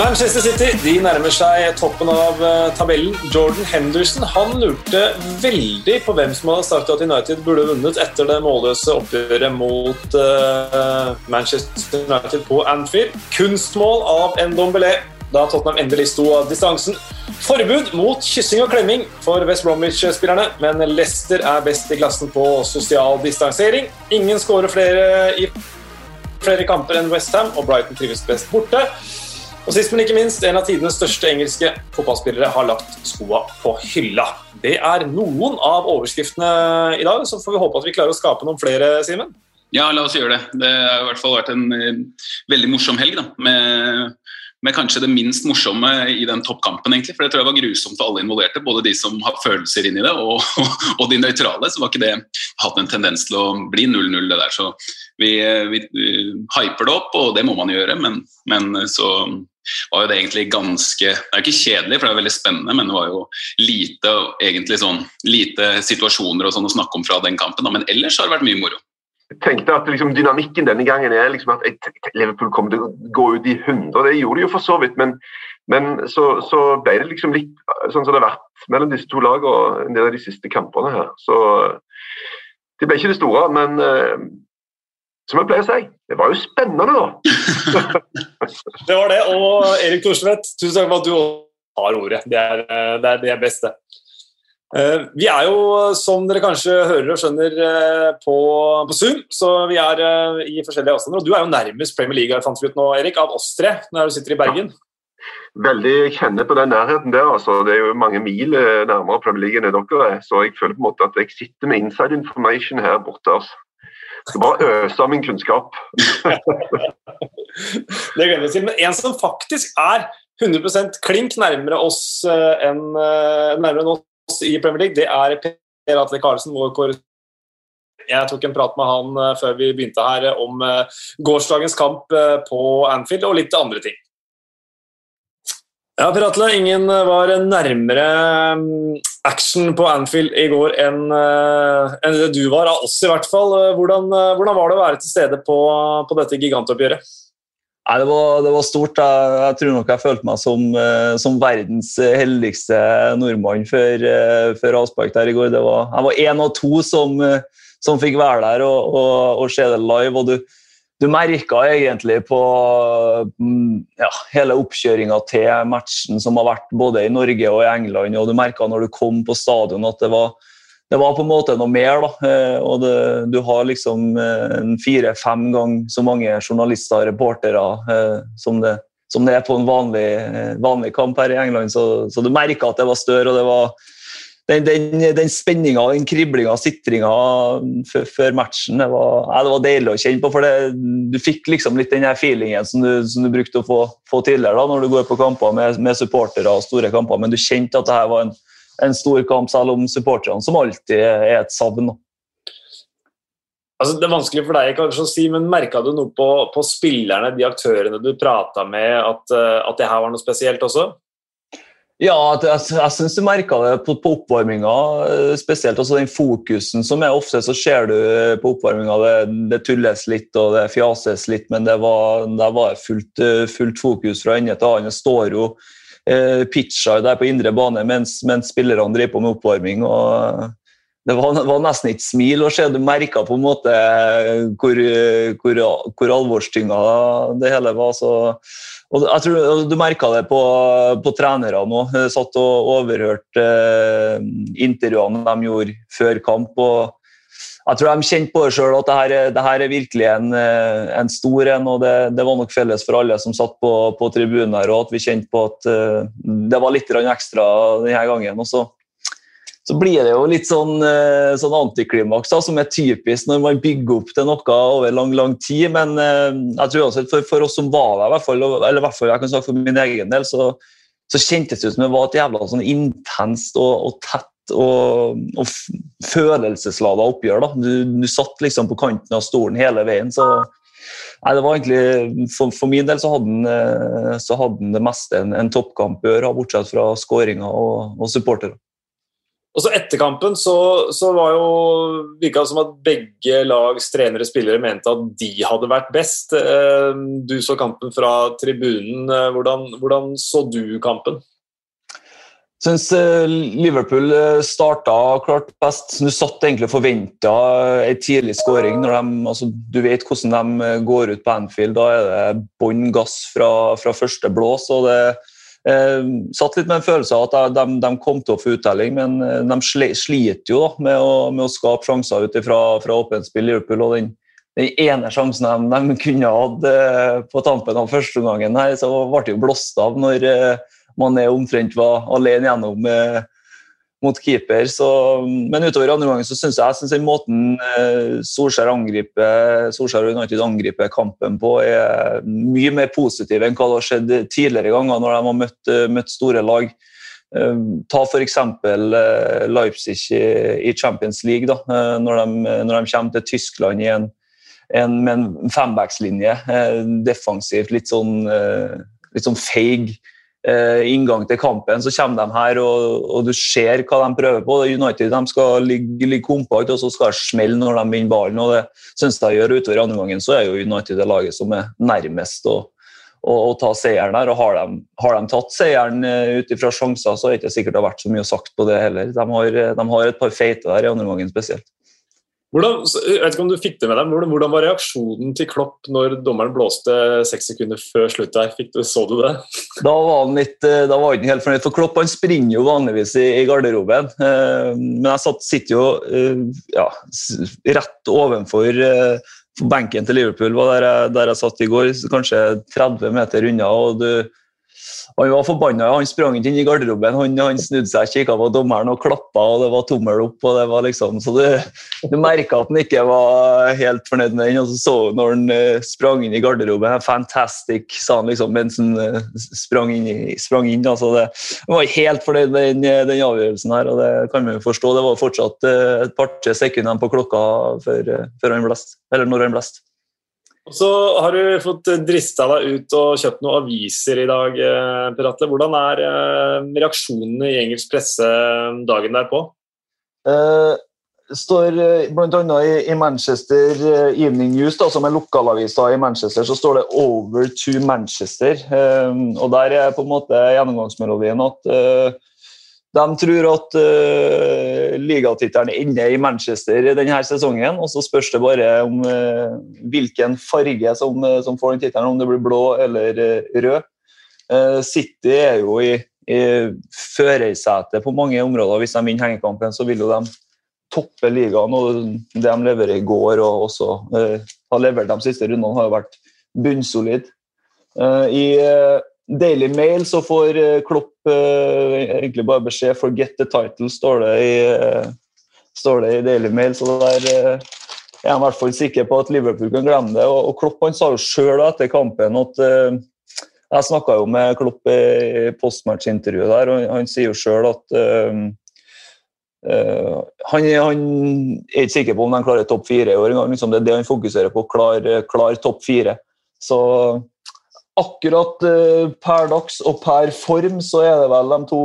Manchester City de nærmer seg toppen av uh, tabellen. Jordan Henderson han lurte veldig på hvem som hadde sagt at United burde vunnet etter det målløse oppgjøret mot uh, Manchester United på Anfield. Kunstmål av Ndombele da Tottenham endelig sto av distansen. Forbud mot kyssing og klemming for West Bromwich-spillerne, men Leicester er best i klassen på sosial distansering. Ingen skårer flere i flere kamper enn Westham, og Brighton trives best borte. Og sist, men ikke minst, en av tidenes største engelske fotballspillere har lagt skoa på hylla. Det er noen av overskriftene i dag, så får vi håpe at vi klarer å skape noen flere, Simen. Ja, la oss gjøre det. Det har i hvert fall vært en uh, veldig morsom helg. da, med, med, kanskje det minst morsomme i den toppkampen, egentlig. For det tror jeg var grusomt for alle involverte. Både de som har følelser inn i det, og, og, de nøytrale. Så var ikke det hatt en tendens til å bli 0-0, det der. Så vi, vi, hyper det opp, og det må man gjøre, men, men så var jo det egentlig ganske Det er ikke kjedelig, for det er veldig spennende, men det var jo lite, egentlig sånn, lite situasjoner og sånn å snakke om fra den kampen. Men ellers har det vært mye moro. Tenkte at liksom, Dynamikken denne gangen er liksom at Liverpool kommer til å gå ut i 100. Det gjorde de jo for så vidt, men, men så, så, ble det liksom litt sånn som det har vært mellom disse to lagene og en del av de siste kampene her. Så det ble ikke det store, men uh, som jeg pleier å si, det var jo spennende, da. det var det. Og Erik Thorstvedt, tusen takk for at du har ordet. Det er det, er det beste. Eh, vi er jo, som dere kanskje hører og skjønner, eh, på, på Zoom, så vi er eh, i forskjellige avstander. Og du er jo nærmest Premier League fant vi ut nå, Erik, av oss tre, når du sitter i Bergen. Veldig kjenner på den nærheten der. altså. Det er jo mange mil nærmere Premier League enn dere er. Så jeg føler på en måte at jeg sitter med inside information her borte. altså. Skal bare øse min kunnskap. det gleder vi oss til. Men en som faktisk er 100% klink nærmere oss eh, enn eh, nærmere oss i Premier League, det er Per Atle Karlsen, vår korrespondent. jeg tok en prat med han eh, før vi begynte her om gårsdagens kamp på Anfield og litt andre ting. Ja, Per Atle, ingen var nærmere mm, action på Anfield i går enn, eh, enn det du var, av oss i hvert fall. Hvordan, eh, hvordan, var det å være til stede på, på dette gigantoppgjøret? Nei, det var, det var, stort. Jeg, jeg, tror nok jeg følte meg som, eh, som verdens heldigste nordmann før, før avspark der i går. Var, jeg var én av to som, som, fikk være der og, og, og se det live. og du du merka egentlig på mm, ja, hele oppkjøringa til matchen som har vært både i Norge og i England, og du merka når du kom på stadion at det var, det var på en måte noe mer. da, eh, og det, Du har liksom eh, fire-fem ganger så mange journalister og reportere eh, som det, som det er på en vanlig, vanlig kamp her i England, så, så du merka at det var større. og det var den, den, den spenninga, den kriblinga, sitringa før matchen, det var, ja, det var, deilig å kjenne på. For det, du fikk liksom litt den her feelingen som du, som du brukte å få, få tidligere da, når du går på kamper med, med supportere og store kamper, men du kjente at det her var en, en stor kamp, selv om supporterne som alltid er et savn. Altså, det er vanskelig for deg kanskje å si, men merka du noe på, på, spillerne, de aktørene du prata med, at, at det her var noe spesielt også? Ja, jeg, jeg syns du merka det på, på oppvarminga. Eh, spesielt også den fokusen som er ofte så ser du på oppvarminga. Det, det, tulles litt og det fjases litt, men det var, det var fullt, eh, fullt, fokus fra ende til annen. Står jo eh, der på indre bane mens, mens spillerne driver på med oppvarming. og det var, var, nesten ikke smil å se. Du merka på en måte hvor, hvor, hvor alvorstynga det hele var. så og jeg tror Du merka det på, på trenerne òg. Satt og overhørte eh, intervjuene de gjorde før kamp. og jeg tror de kjente på det sjøl at det her, det her, er virkelig en, eh, en stor en. og det, det, var nok felles for alle som satt på, på tribunen her, og at vi kjente på at uh, det var litt ekstra denne gangen. Og så så blir det jo litt sånn, eh, sånn antiklimaks som er typisk når man bygger opp til noe over lang lang tid. Men eh, jeg tror uansett for, for oss som var der, eller i hvert fall jeg kan snakke for min egen del, så, så kjentes det ut som det var et jævla sånn intenst og, og tett og, og følelseslada oppgjør. da. Du, du, satt liksom på kanten av stolen hele veien. så Nei, det var egentlig, For, for min del så hadde eh, den det meste en, en toppkamp å gjøre, bortsett fra skåringer og, og supportere. Og så Etter kampen så, så var jo virka det som at begge lags trenere og spillere mente at de hadde vært best. Eh, du så kampen fra tribunen. Eh, hvordan, hvordan så du kampen? Syns eh, Liverpool starta klart best. Du satt egentlig og forventa ei tidlig skåring. Altså, du vet hvordan de går ut på Anfield. Da er det bånn gass fra, fra første blås. og det Eh, satt litt med en følelse av at de, de, kom til å få uttelling, men eh, de sliter jo da, med, å, med å skape sjanser ut fra, fra åpent spill. Liverpool, og den, den ene sjansen de, de kunne hatt eh, på tampen av første omgangen, så ble det jo blåst av når eh, man er omtrent var alene gjennom eh, mot keeper. Så, men utover andre gangen så syns jeg, jeg den måten eh, Solskjær angriper Solskjær United angriper kampen på, er mye mer positiv enn hva det har skjedd tidligere ganger når de har møtt, eh, møtt store lag. Eh, ta f.eks. Leipzig i Champions League, da, når, de, når de kommer til Tyskland i en, en, med en fembackslinje. Defensivt, litt sånn, litt sånn feig eh, inngang til kampen, så kommer de her og, og, du ser hva de prøver på. United de skal ligge, ligge kompakt og så skal det smelle når de vinner ballen. og Det syns jeg gjør utover andre gangen. Så er jo United det laget som er nærmest å, å, å ta seieren der. og Har de, har de tatt seieren uh, ut ifra sjanser, så er det ikke sikkert det har vært så mye sagt på det heller. De har, de har et par feite der i andre gangen spesielt. Hvordan, jeg vet ikke om du fikk det med deg, hvordan, hvordan var reaksjonen til Klopp når dommeren blåste seks sekunder før slutt der? Så du det? Da var han litt, eh, da var ikke helt fornøyd, for Klopp han springer jo vanligvis i, i garderoben. Eh, men jeg satt, sitter jo eh, ja, rett ovenfor benken til Liverpool, der jeg, der jeg satt i går, kanskje 30 meter unna. og du han var forbanna. Han sprang ikke inn i garderoben. Han, han snudde seg, kikka på dommeren og klappa, og det var tommel opp. og det var liksom, Så du, du merka at han ikke var helt fornøyd med den. Og så så når han uh, sprang inn i garderoben 'Fantastic', sa han liksom mens han uh, sprang inn. Sprang inn altså det, Han var helt fornøyd med den, eh, den, avgjørelsen her, og det kan man jo forstå. Det var fortsatt et par-tre sekunder på klokka før, før han blest, eller når han blest. Og så har du fått drista deg ut og kjøpt noen aviser i dag, eh, Per Atle. Hvordan er eh, reaksjonene i engelsk presse dagen derpå? Uh, står bl.a. I, i Manchester Evening News, da, som er lokalavisa i Manchester, så står det 'Over to Manchester'. Uh, og Der er på en måte gjennomgangsmelodien at uh, de tror at uh, ligatittelen er inne i Manchester denne sesongen. og Så spørs det bare om uh, hvilken farge som, uh, som får den tittelen, om det blir blå eller uh, rød. City er jo i, i førersetet på mange områder. Hvis de vinner hengekampen, så vil jo de toppe ligaen. og Det de leverer i går og også har levert de siste rundene, har jo vært bunnsolid. I Daily Mail så får eh, Klopp eh, egentlig bare beskjed 'forget the title', står det i, eh, står det i Daily Mail. Så der eh, er i hvert fall sikker på at Liverpool kan glemme det. Og, Klopp han sa jo sjøl etter kampen at Jeg snakka jo med Klopp i postmatch-intervjuet der, og han sier jo sjøl at Uh, han, han, er ikke sikker på om de klarer topp fire i år. Liksom det er det han fokuserer på. Klar, klar topp fire. Så akkurat uh, per dags og per form så er det vel de to,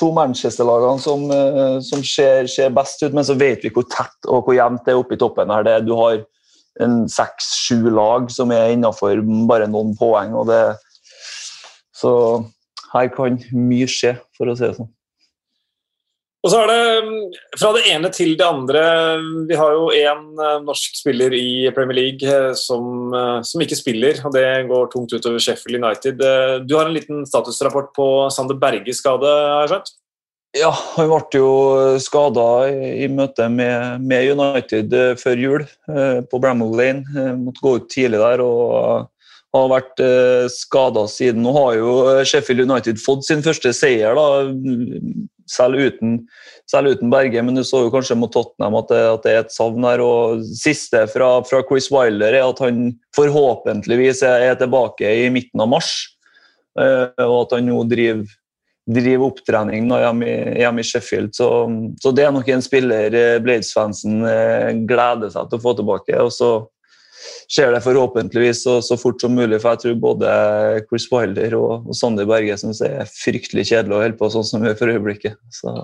to Manchester-lagene som, uh, som ser, ser, best ut, men så vet vi hvor tett og hvor jevnt det er oppe i toppen. her. Det, du har seks-sju lag som er innafor bare noen poeng. og det Så her kan mye skje, for å si det sånn. Og så er det mm, fra det ene til det andre. Vi har jo én eh, norsk spiller i Premier League eh, som, eh, som, ikke spiller, og det går tungt utover Sheffield United. Du har en liten statusrapport på Sander Berges skade, har jeg skjønt? Ja, han ble jo skada i, møte med, med, United før jul på Bramall Lane. Måtte gå ut tidlig der og har vært eh, skada siden. Nå har jo Sheffield United fått sin første seier, da, selv uten, selv uten Berge. Men du så jo kanskje mot Tottenham at det, at det er et savn her. og Siste fra, fra, Chris Wilder er at han forhåpentligvis er, tilbake i midten av mars. Eh, og at han nå driver, driver opptrening hjemme, hjemme i Sheffield. Så, så, det er nok en spiller eh, Blades-fansen eh, gleder seg til å få tilbake. og så skjer det forhåpentligvis så, så, fort som mulig. For jeg tror både Chris Wilder og, og Sander Berge syns det er fryktelig kjedelig å holde på sånn som vi gjør for øyeblikket. Så.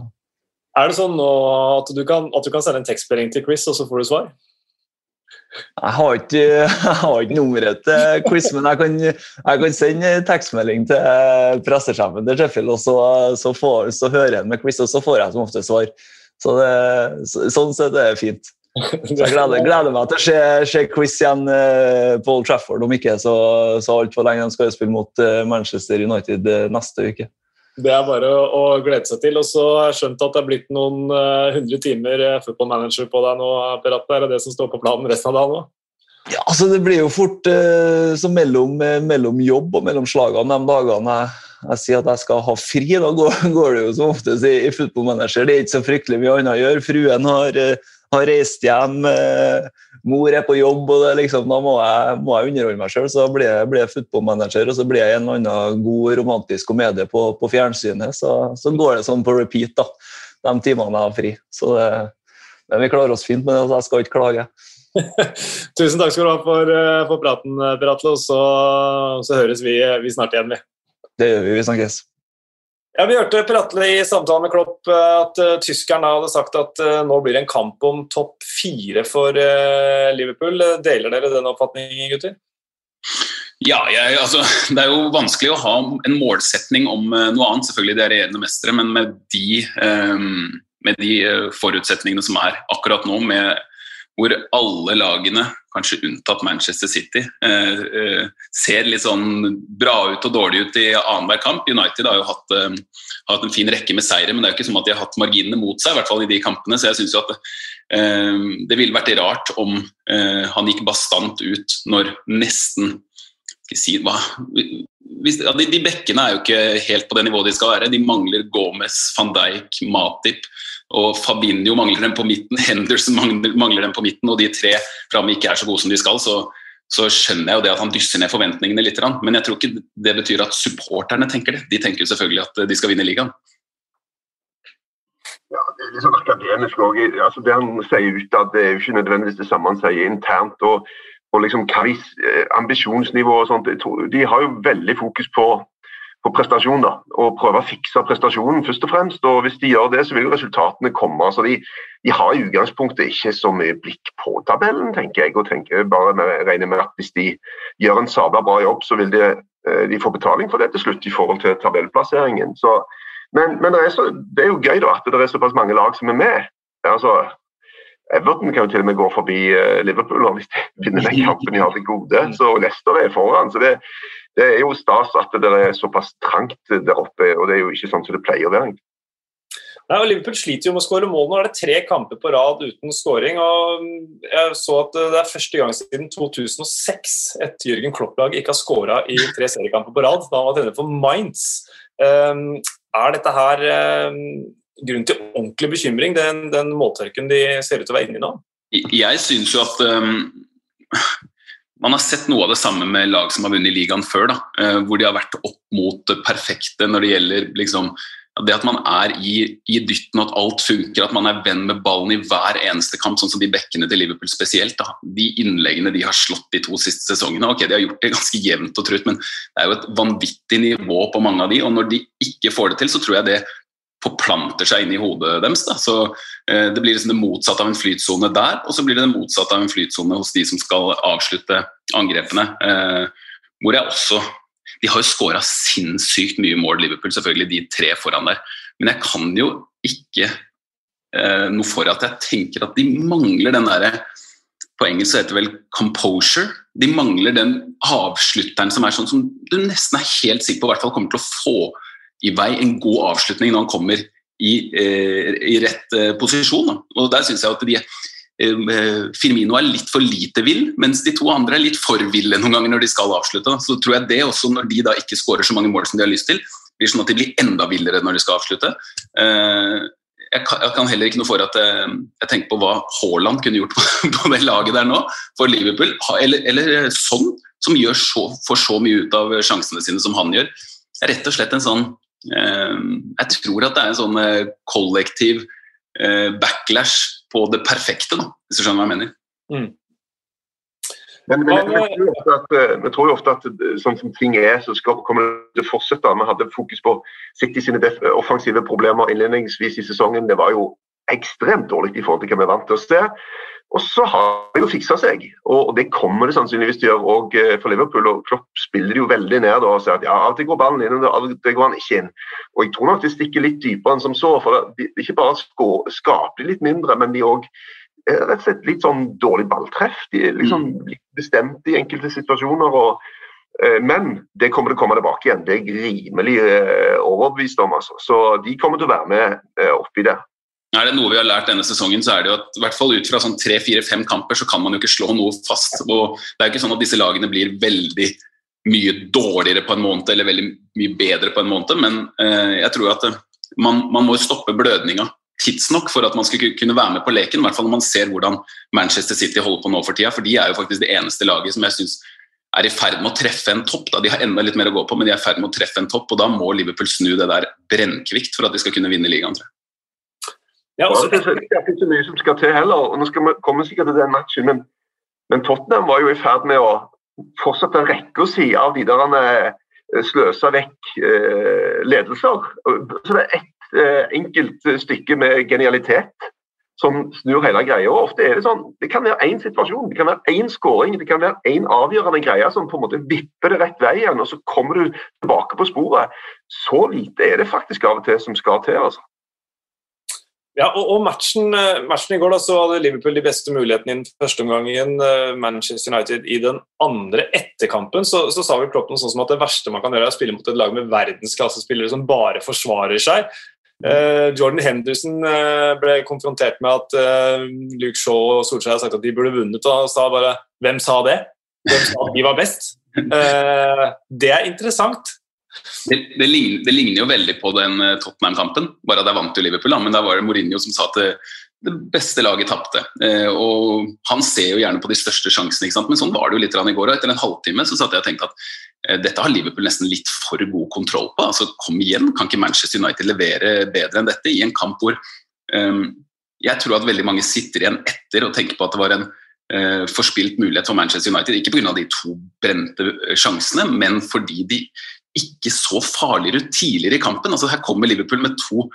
Er det sånn nå at du kan, at du kan sende en tekstmelding til Chris, og så får du svar? Jeg har ikke, jeg har ikke nummeret til Chris, men jeg kan, jeg kan sende tekstmelding til pressesjefen til Sheffield, og så, så, får, så hører jeg med Chris, og så får jeg som ofte svar. Så det, så, sånn sett er det fint. Så jeg gleder, gleder meg til å se, se quiz igjen eh, på Old Trafford om ikke så, så altfor lenge. De skal spille mot eh, Manchester United eh, neste uke. Det er bare å glede seg til. Og så har jeg skjønt at det er blitt noen hundre timer football manager på deg nå, Per Atle. Er det det som står på planen resten av dagen òg? Ja, altså Det blir jo fort så mellom, mellom, jobb og mellom slagene de dagene jeg, jeg, sier at jeg skal ha fri. Da går, går det jo som oftest i, i football manager. Det er ikke så fryktelig mye annet å gjøre. Fruen har har reist hjem, eh, mor er på jobb, og liksom, da må jeg, må jeg, underholde meg sjøl. Så blir jeg, blir jeg footballmanager, og så blir jeg en eller annen god romantisk komedie på, på fjernsynet. Så, så, går det sånn på repeat da, de timene jeg har fri. Så det, men vi klarer oss fint med det, så jeg skal ikke klage. Tusen takk skal du ha for, eh, for praten, Per Atle. Og så, så høres vi, vi snart igjen. Vi. Det gjør vi. Vi snakkes. Ja, Vi hørte pratle i samtalen med Klopp eh, at uh, tyskeren hadde sagt at uh, nå blir det en kamp om topp fire for uh, Liverpool. Deler dere den oppfatningen, gutter? Ja, jeg, altså, Det er jo vanskelig å ha en målsetning om noe annet. Selvfølgelig de er regjerende mestere, men med de, um, med de forutsetningene som er akkurat nå, med hvor alle lagene, kanskje unntatt Manchester City, eh, eh, ser litt sånn bra ut og dårlig ut i annenhver kamp. United har jo hatt, eh, hatt, en fin rekke med seire, men det er jo ikke som at de har hatt marginene mot seg, i hvert fall i de kampene. Så jeg syns jo at det ville vært rart om han gikk bastant ut når nesten si, hvis, ja, de, de bekkene er jo ikke helt på det nivået de skal være. De mangler Gomez, van Dijk, Matip. Og Fabinho mangler dem på midten, Henderson mangler, mangler dem på midten, og de tre framme ikke er så gode som de skal, så, så, skjønner jeg jo det at han dysser ned forventningene litt. Men jeg tror ikke det betyr at supporterne tenker det. De tenker selvfølgelig at de skal vinne ligaen. Ja, Det er liksom akademisk òg. Altså, det han sier utad, er jo ikke nødvendigvis det samme han sier internt. og, og liksom eh, ambisjonsnivå og sånt. De har jo veldig fokus på på prestasjon. da, og Prøve å fikse prestasjonen først og fremst. og Hvis de gjør det, så vil jo resultatene komme. altså de, de har i utgangspunktet ikke så mye blikk på tabellen, tenker jeg. og tenker bare med, regner med at Hvis de gjør en sabla bra jobb, så vil de, eh, de få betaling for det til slutt i forhold til tabellplasseringen. Så, men, men det, er så, det, er jo gøy da, at det er såpass mange lag som er med. altså Everton kan jo til og med gå forbi eh, Liverpool hvis de vinner den kampen de har til gode. Så Leicester er foran. så det, det er jo stas at det er såpass trangt der oppe, og det er jo ikke sånn som det pleier å være. Nei, og Liverpool sliter jo med å skåre mål. Nå er det tre kamper på rad uten skåring. og Jeg så at det er første gang siden 2006 et Jørgen Klopp-lag ikke har skåra i tre seriekamper på rad. Da han var trener for Mainz. Um, er dette her um, grunn til ordentlig bekymring, den, den måltørken de ser ut til å være inne i nå? Jeg syns jo at um, man har sett noe av det samme med lag som har vunnet ligaen før. Da, eh, hvor de har vært opp mot det perfekte når det gjelder liksom, det at man er i, i, dytten, at alt funker, at man er venn med ballen i hver eneste kamp, sånn som de bekkene til Liverpool spesielt. Da. De innleggene de har slått de to siste sesongene, ok, de har gjort det ganske jevnt og trutt, men det er jo et vanvittig nivå på mange av de, og når de ikke får det til, så tror jeg det forplanter seg inn i hodet deres. Da. Så eh, Det blir liksom det motsatte av en flytsone der, og så blir det det motsatte av en flytsone hos de som skal avslutte angrepene. Eh, hvor jeg også De har jo skåra sinnssykt mye mål, Liverpool, selvfølgelig de tre foran der. Men jeg kan jo ikke eh, noe for at jeg tenker at de mangler den derre på engelsk heter det vel 'composure'. De mangler den avslutteren som er sånn som du nesten er helt sikker på hvert fall kommer til å få i vei en god avslutning når han kommer i, eh, i rett eh, posisjon. Da. Og der synes jeg at de, eh, Firmino er litt for lite vill, mens de to andre er litt for ville noen ganger når de skal avslutte. Så tror jeg det også, når de da ikke skårer så mange mål som de har lyst til, blir sånn at de blir enda villere når de skal avslutte. Jeg kan, heller ikke noe for at jeg, tenker på hva Haaland kunne gjort på, det laget der nå, for Liverpool. Eller, eller sånn, som så, får så mye ut av sjansene sine som han gjør. rett og slett en sånn jeg tror at det er en sånn eh, kollektiv eh, backlash på det perfekte, da, hvis du skjønner hva jeg mener. Mm. Men, men, men, jeg, tror at, vi tror jo ofte at sånn som ting er, så skal, kommer det til å fortsette. Vi hadde fokus på City sine offensive problemer innledningsvis i sesongen. Det var jo ekstremt dårlig i forhold til hva vi er vant til å se. Og så har det jo fiksa seg, og det kommer det sannsynligvis til å gjøre òg eh, for Liverpool. og Klopp spiller det jo veldig ned og sier at ja, av og til går ballen inn, og av og til går han ikke inn. Og Jeg tror nok det stikker litt dypere enn som så. for det, er Ikke bare skaper de litt mindre, men de òg eh, rett og slett litt sånn dårlig balltreff. De er liksom mm. litt bestemte i enkelte situasjoner. og eh, men det kommer til å komme tilbake igjen. Det er jeg rimelig overbevist om. Altså. Så de kommer til å være med oppi det. Er det noe vi har lært denne sesongen, så er det jo at i hvert fall ut fra sånn tre-fire-fem kamper så kan man jo ikke slå noe fast. og Det er jo ikke sånn at disse lagene blir veldig mye dårligere på en måned eller veldig mye bedre på en måned, men eh, jeg tror at eh, man, man, må stoppe blødninga tidsnok for at man skal kunne være med på leken. I hvert fall når man ser hvordan Manchester City holder på nå for tida, for de er jo faktisk det eneste laget som jeg syns er i ferd med å treffe en topp. Da. De har enda litt mer å gå på, men de er i ferd med å treffe en topp, og da må Liverpool snu det der brennkvikt for at de skal kunne vinne ligaen. tror jeg. Ja, også, det er ikke så mye som skal til heller. og Nå skal vi komme sikkert til den matchen, men, men Tottenham var jo i ferd med å fortsette rekka si av de der eh, sløsa vekk eh, ledelser. Så det er ett eh, enkelt stykke med genialitet som snur hele greia. og ofte er Det sånn, det kan være én situasjon, det kan være én skåring, det kan være én avgjørende greie som på en måte vipper det rett vei igjen, og så kommer du tilbake på sporet. Så lite er det faktisk av og til som skal til. altså. Ja, og, og matchen, eh, matchen, i går da, så hadde Liverpool de beste mulighetene i den første omgangen. Eh, Manchester United i den andre etterkampen så, så sa vi Klopp noe sånn som at det verste man kan gjøre, er å spille mot et lag med verdensklassespillere som bare forsvarer seg. Uh, Jordan Henderson uh, ble konfrontert med at uh, Luke Shaw og Solskjær har sagt at de burde vunnet, og sa bare 'Hvem sa det?' Hvem sa at de var best? det er interessant. Det, det, ligner, det, ligner, jo veldig på den eh, Tottenham-kampen, bare at jeg vant jo Liverpool. Men da var det Mourinho som sa at det, det beste laget tapte. Eh, og han ser jo gjerne på de største sjansene, men sånn var det jo litt i går. Og etter en halvtime så satt jeg og tenkte at eh, dette har Liverpool nesten litt for god kontroll på. altså Kom igjen, kan ikke Manchester United levere bedre enn dette i en kamp hvor um, jeg tror at veldig mange sitter igjen etter og tenker på at det var en uh, forspilt mulighet for Manchester United. Ikke pga. de to brente sjansene, men fordi de ikke så farligere ut tidligere i kampen. Altså, her kommer Liverpool med to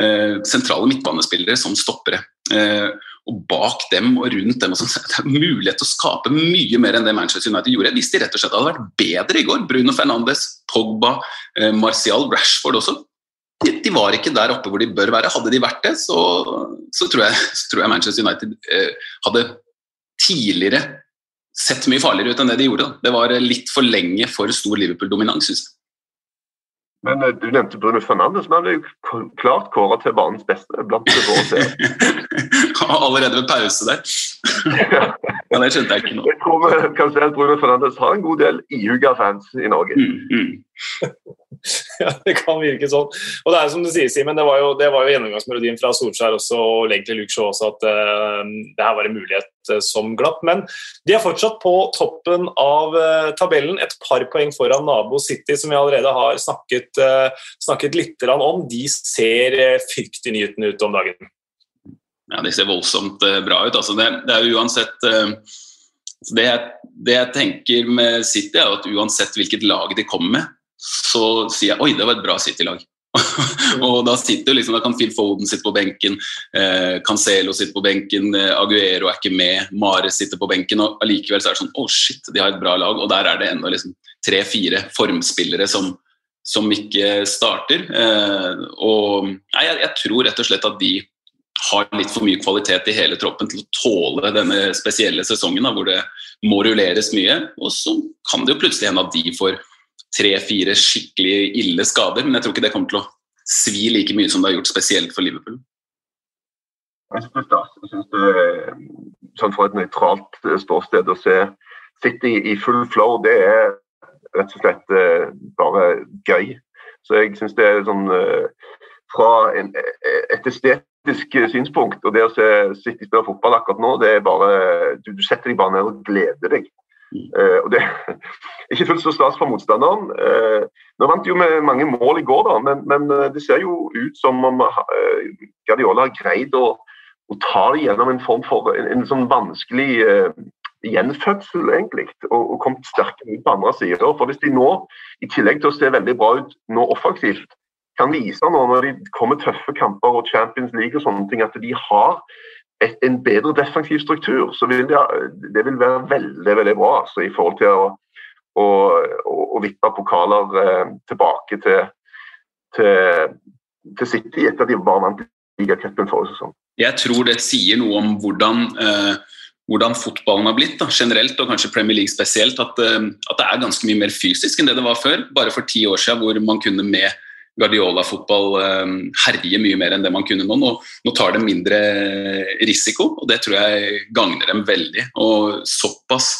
eh, sentrale midtbanespillere som stoppere. Eh, og bak dem og rundt dem og sånn, Det er mulighet til å skape mye mer enn det Manchester United gjorde. Hvis de rett og slett hadde vært bedre i går, Bruno Fernandes, Pogba, eh, Martial, Rashford også, de, de, var ikke der oppe hvor de bør være. Hadde de vært det, så, så, tror, jeg, så tror, jeg, Manchester United eh, hadde tidligere sett mye farligere ut enn det de gjorde. Da. Det var litt for lenge for stor Liverpool-dominans, syns jeg. Men uh, du nevnte Bruno Fernandes, men han er jo klart kåra til banens beste. blant det våre Allerede ved pause der. ja, det skjønte jeg ikke nå. Jeg tror vi kan si at Bruno Fernandes har en god del ihuga fans i Norge. Mm, mm. ja, det kan virke sånn. Og det er som du sier, Simen, det var jo, det var jo gjennomgangsmelodien fra Solskjær også, og egentlig Luke Shaw også, at uh, det her var en mulighet som glapp. Men de er fortsatt på toppen av uh, tabellen, et par poeng foran nabo City, som vi allerede har snakket, snakket litt om. De ser fryktelig nyheten ut om dagen. Ja, de ser voldsomt bra ut. Altså, det, det er uansett det jeg, det jeg tenker med City, er at uansett hvilket lag de kommer med, så sier jeg oi, det var et bra City-lag. og da sitter liksom, da kan Phil Foden sitte på benken, eh, Cancelo sitte på benken, eh, Aguero er ikke med, Mare sitter på benken. og Allikevel så er det sånn å oh shit, de har et bra lag. Og der er det ennå liksom tre-fire formspillere som, som ikke starter. Eh, og nei, jeg, jeg, tror rett og slett at de har litt for mye kvalitet i hele troppen til å tåle denne spesielle sesongen da, hvor det må rulleres mye. Og så kan det jo plutselig hende at de får tre-fire skikkelig ille skader. Men jeg tror ikke det kommer til å svi like mye som det har gjort spesielt for Liverpool. Jeg synes det, er sånn Fra et nøytralt eh, ståsted å se City i full flow, det er rett og slett eh, bare gøy. Så jeg syns det er sånn eh, Fra en, et estetisk synspunkt og det å se City spille fotball akkurat nå, det er bare Du, du setter deg bare ned og gleder deg. Uh, og det er ikke fullt så stas for motstanderen. Uh, nå vant de jo med mange mål i går, da, men, men uh, det ser jo ut som om Guardiola har greid å, å ta det gjennom en form for en, en sånn vanskelig gjenfødsel, egentlig, og, og kommet sterkere ut på andre sider. For hvis de nå, i tillegg til å se veldig bra ut nå offensivt, kan vise nå når de kommer tøffe kamper og Champions League og sånne ting, at de har en bedre defensiv struktur, så vil det, det vil være veldig veldig bra altså, i forhold til å, å, å, vippe pokaler eh, tilbake til, til, til City etter at de vant ligacupen forrige sesong. Jeg tror det sier noe om hvordan eh, hvordan fotballen har blitt, da, generelt og kanskje Premier League spesielt, at, eh, at, det er ganske mye mer fysisk enn det det var før. Bare for ti år siden hvor man kunne med Guardiola-fotball herjer herje mye mer enn det man kunne nå. nå. Nå tar det mindre risiko, og det tror jeg gagner dem veldig. Og såpass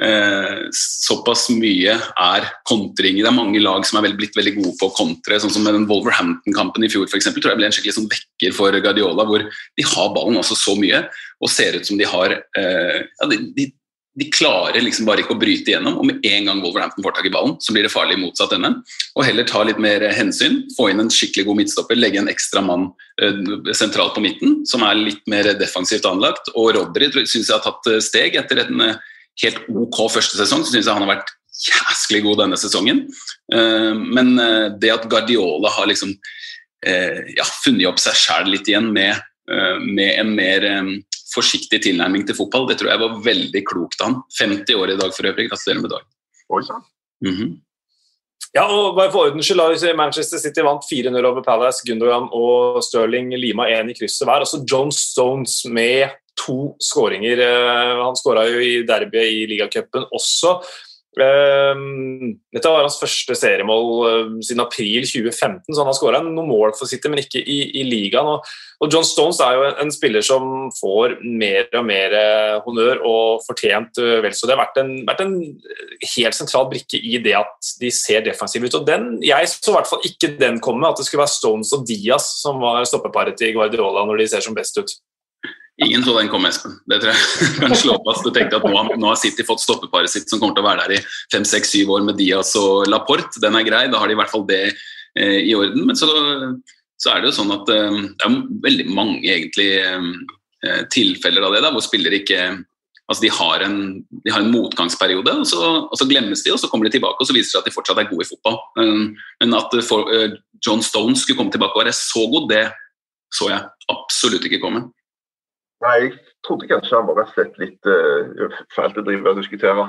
Eh, såpass mye er kontring. Det er mange lag som er blitt veldig gode på å kontre. sånn som med den Wolverhampton-kampen i fjor for eksempel, tror jeg ble en skikkelig sånn vekker for Guardiola, hvor de har ballen også så mye og ser ut som de har eh, ja, de, de, de, klarer liksom bare ikke å bryte igjennom, og med en gang Wolverhampton får tak i ballen, så blir det farlig motsatt ende. Og heller ta litt mer hensyn, få inn en skikkelig god midtstopper, legge en ekstra mann eh, sentralt på midten, som er litt mer defensivt anlagt. Og Rodry syns jeg har tatt steg etter en eh, helt ok første sesong, så syns jeg han har vært jæsklig god denne sesongen. Men det at Guardiola har liksom ja, funnet opp seg sjæl litt igjen med, med en mer forsiktig tilnærming til fotball, det tror jeg var veldig klokt av han. 50 år i dag for øvrig. Gratulerer med dagen. Mm -hmm. Ja, og bare for ordens skyld, Manchester City vant 4-0 over Palace. Gundogan og Stirling lima én i krysset hver. Altså John Stones med to skåringer. Eh, han skåra jo i derbyet i ligacupen også. Um, dette var hans første seriemål uh, siden april 2015, så han har skåra noen mål for City, men ikke i, i ligaen. Og, og, John Stones er jo en, en, spiller som får mer og mer honnør og fortjent uh, vel så. Det har vært en, vært en, helt sentral brikke i det at de ser defensive ut. og den, Jeg så i hvert fall ikke den komme, at det skulle være Stones og Diaz som var stoppeparet til Guardiola når de ser som best ut. Ingen så den komme, Espen. Det tror jeg kan slå fast. Du tenkte at nå, nå har City fått stoppeparet sitt som kommer til å være der i fem, seks, syv år med Diaz og Laporte. Den er grei, da har de i hvert fall det eh, i orden. Men så, så, er det jo sånn at eh, det er veldig mange egentlig eh, tilfeller av det, da, hvor spillere ikke Altså de har, en, de har en motgangsperiode, og så, og så, glemmes de, og så kommer de tilbake og så viser det seg at de fortsatt er gode i fotball. Men at for, John Stone skulle komme tilbake og være så god, det så jeg absolutt ikke komme. Nei, jeg trodde kanskje han var rett og slett litt uh, fælt å drive og diskutere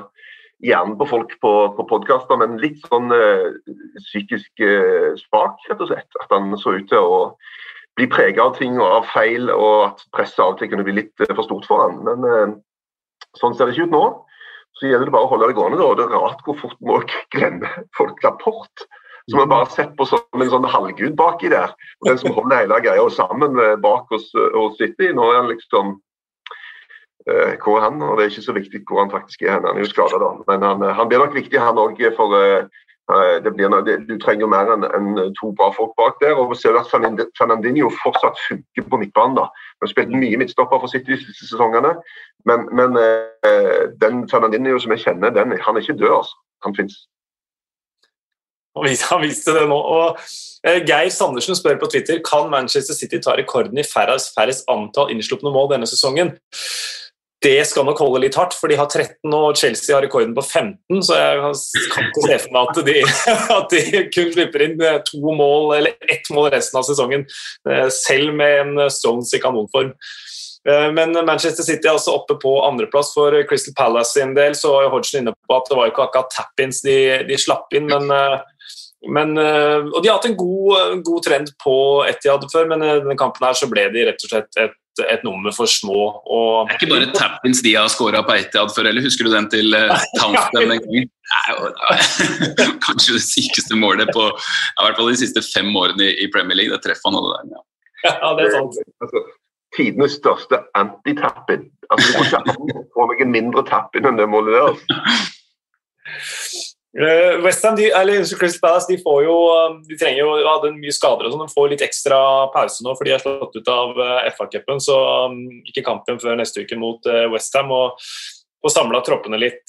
hjernen på folk på, på podkaster, men litt sånn uh, psykisk uh, spak, rett og slett. At han så ut til å bli prega av ting og av feil, og at presset av og til kunne bli litt for stort for han. Men sånn ser det ikke ut nå. Så gjelder det bare å holde det gående. Da. Det er rart hvor fort må glemmer folk rapport som vi bare har sett på som en sånn halvgud baki der. Og Den som holder hele greia sammen bak oss, oss City. Nå er han liksom uh, Hvor er han? Og det er ikke så viktig hvor han faktisk er. Han er jo skada, da. Men han, han, blir nok viktig, han òg, for uh, det blir, det, du trenger mer enn en to bra folk bak der. og vi ser at Fernandinho fortsatt funker på midtbanen. da. Vi har spilt mye midtstopper for City de siste sesongene, men, men uh, den Fernandinho som jeg kjenner, den, han er ikke død. altså. Han finnes. Han viste det nå. Og eh, Geir Sandersen spør på Twitter kan Manchester City ta rekorden i færrest, færrest antall innslupne mål denne sesongen. Det skal nok holde litt hardt, for de har 13 og Chelsea har rekorden på 15. Så jeg kan ikke se for meg at de, at de kun slipper inn eh, to mål eller ett mål resten av sesongen, eh, selv med en Stones i kanonform. Men Manchester City er også oppe på andreplass. For Crystal Palace sin del så var Hodgson inne på at det var ikke akkurat tap-ins de, de, slapp inn, men men, eh, og De har hatt en god, god trend på Etiad før, men i denne kampen her så ble de rett og slett et, et nummer for små. Og... Det er ikke bare tappins de har scora på Etiad før, eller husker du den til Townsend den gangen? Kanskje det sykeste målet på i hvert fall de siste fem årene i Premier League. Det treffer han alle der. Ja. ja, det er sant. Altså, tidenes største antitappin. Altså, du får få meg en mindre tappin enn det målet der. Uh, Westham, Crystal Palace, de får jo um, De trenger jo hadde mye skader og sånn. De får litt ekstra pause nå, for de er slått ut av uh, FA-cupen. Så um, ikke kampen før neste uke mot uh, Westham. Og får samla troppene litt,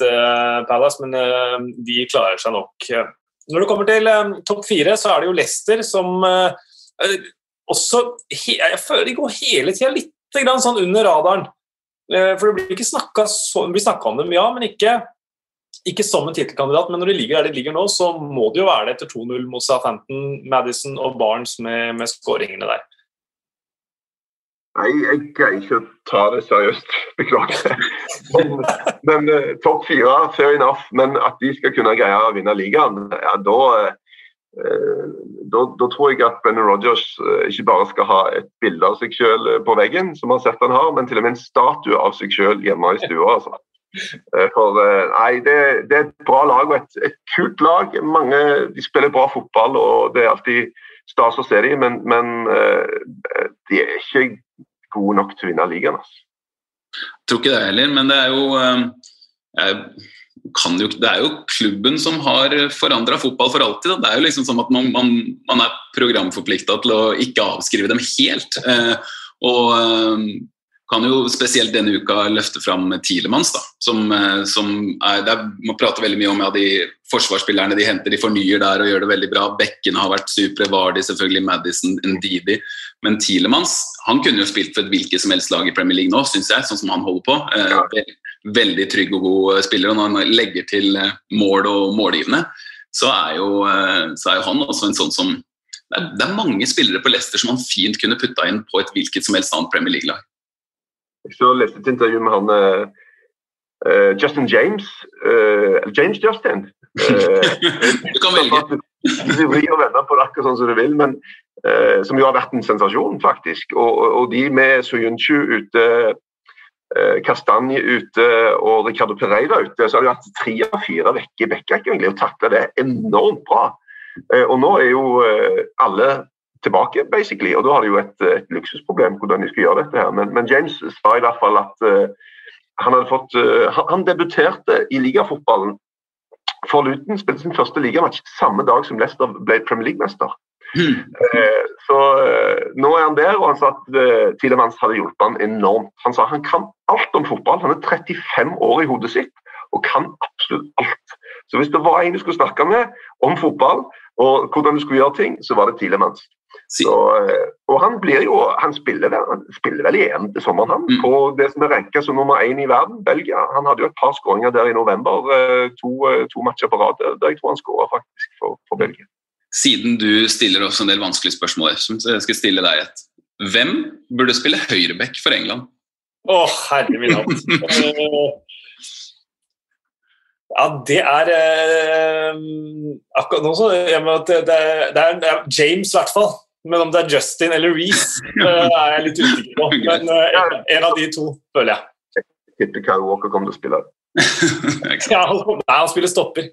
Palace, men de klarer seg nok. Når det kommer til topp fire, så er det jo Leicester som også Jeg føler de går hele tida litt sånn under radaren. Eh, for det blir ikke snakka om dem, ja, men ikke, ikke som en tittelkandidat. Men når de ligger der de ligger nå, så må det jo være det etter 2-0 mot Southampton, Madison og Barnes med, med skåringene der. Nei, jeg greier ikke å ta det seriøst. Beklager. Men, men uh, topp fire, fair enough. Men at de skal kunne greie å vinne ligaen, ja, da, uh, da, da, tror jeg at Brennan Rogers uh, ikke bare skal ha et bilde av seg selv på veggen, som han har sett han har, men til og med en statue av seg selv hjemme i stua. Altså. For nei, det, det, er et bra lag og et, et, kult lag. Mange, de spiller bra fotball, og det er alltid stas å se dem, men, men de er ikke gode nok til å vinne ligaen. Altså. Jeg tror ikke det heller, men det er jo jeg, jo, det er jo klubben som har forandra fotball for alltid. Da. Det er jo liksom sånn at man, man, man er programforplikta til å ikke avskrive dem helt. Eh, og kan jo spesielt denne uka løfte fram Tilemanns, da, som, eh, som er, er, Man prater veldig mye om ja, de forsvarsspillerne de henter, de fornyer der og gjør det veldig bra. Bekkene har vært supre, Vardi selvfølgelig, Madison, Ndidi. Men Tilemanns han kunne jo spilt for et hvilket som helst lag i Premier League nå, syns jeg, sånn som han holder på. Ja. veldig trygg og god spiller. og Når han legger til eh, mål og målgivende, så er, jo, eh, så er jo han også en sånn som det er, det er mange spillere på Leicester som han fint kunne putta inn på et hvilket som helst annet Premier League-lag. Så leste et intervju med han uh, Justin James. Uh, James Justin. Uh, du kan velge. Du vrir og vender på det akkurat sånn som du vil, men som jo har vært en sensasjon, faktisk. Og, og de med Soyuncu ute, Kastanje ute og Ricardo Pereira ute, så har de hatt tre av fire vekke i Bekkak og takla det enormt bra. Og nå er jo alle tilbake, basically. Og da har de jo et, et luksusproblem hvordan de skal gjøre dette her. Men, men James sa i hvert fall at uh, han hadde fått uh, han, han, debuterte i ligafotballen for Luton. Spilte sin første ligamatch samme dag som Leicester ble Premier League-mester. Mm. Uh, så nå er han der, og han sa at Tilemans hadde hjulpet han enormt. Han sa han kan alt om fotball. Han er 35 år i hodet sitt og kan absolutt alt. Så hvis det var en du skulle snakke med om fotball og hvordan du skulle gjøre ting, så var det Tilemans. Så, eh, og han blir jo, han spiller, han spiller vel i EM til sommeren, han. Mm. På det som er ranka som nummer én i verden, Belgia. Han hadde jo et par skåringer der i november. Eh, to, eh, to matcher på rad der jeg tror han skåra faktisk for, for, Belgia. Siden du stiller oss en del vanskelige spørsmål, så jeg skal stille deg et. Hvem burde spille høyreback for England? Å, oh, herre min hatt. Ja, det er eh, akkurat nå så det, det, det, er, det er James, i hvert fall. Men om det er Justin eller Reece, er jeg litt usikker på. Men uh, en av de to, føler jeg. Jeg tipper Kyle Walker kommer til å spille. ja, han, nei, han spiller stopper.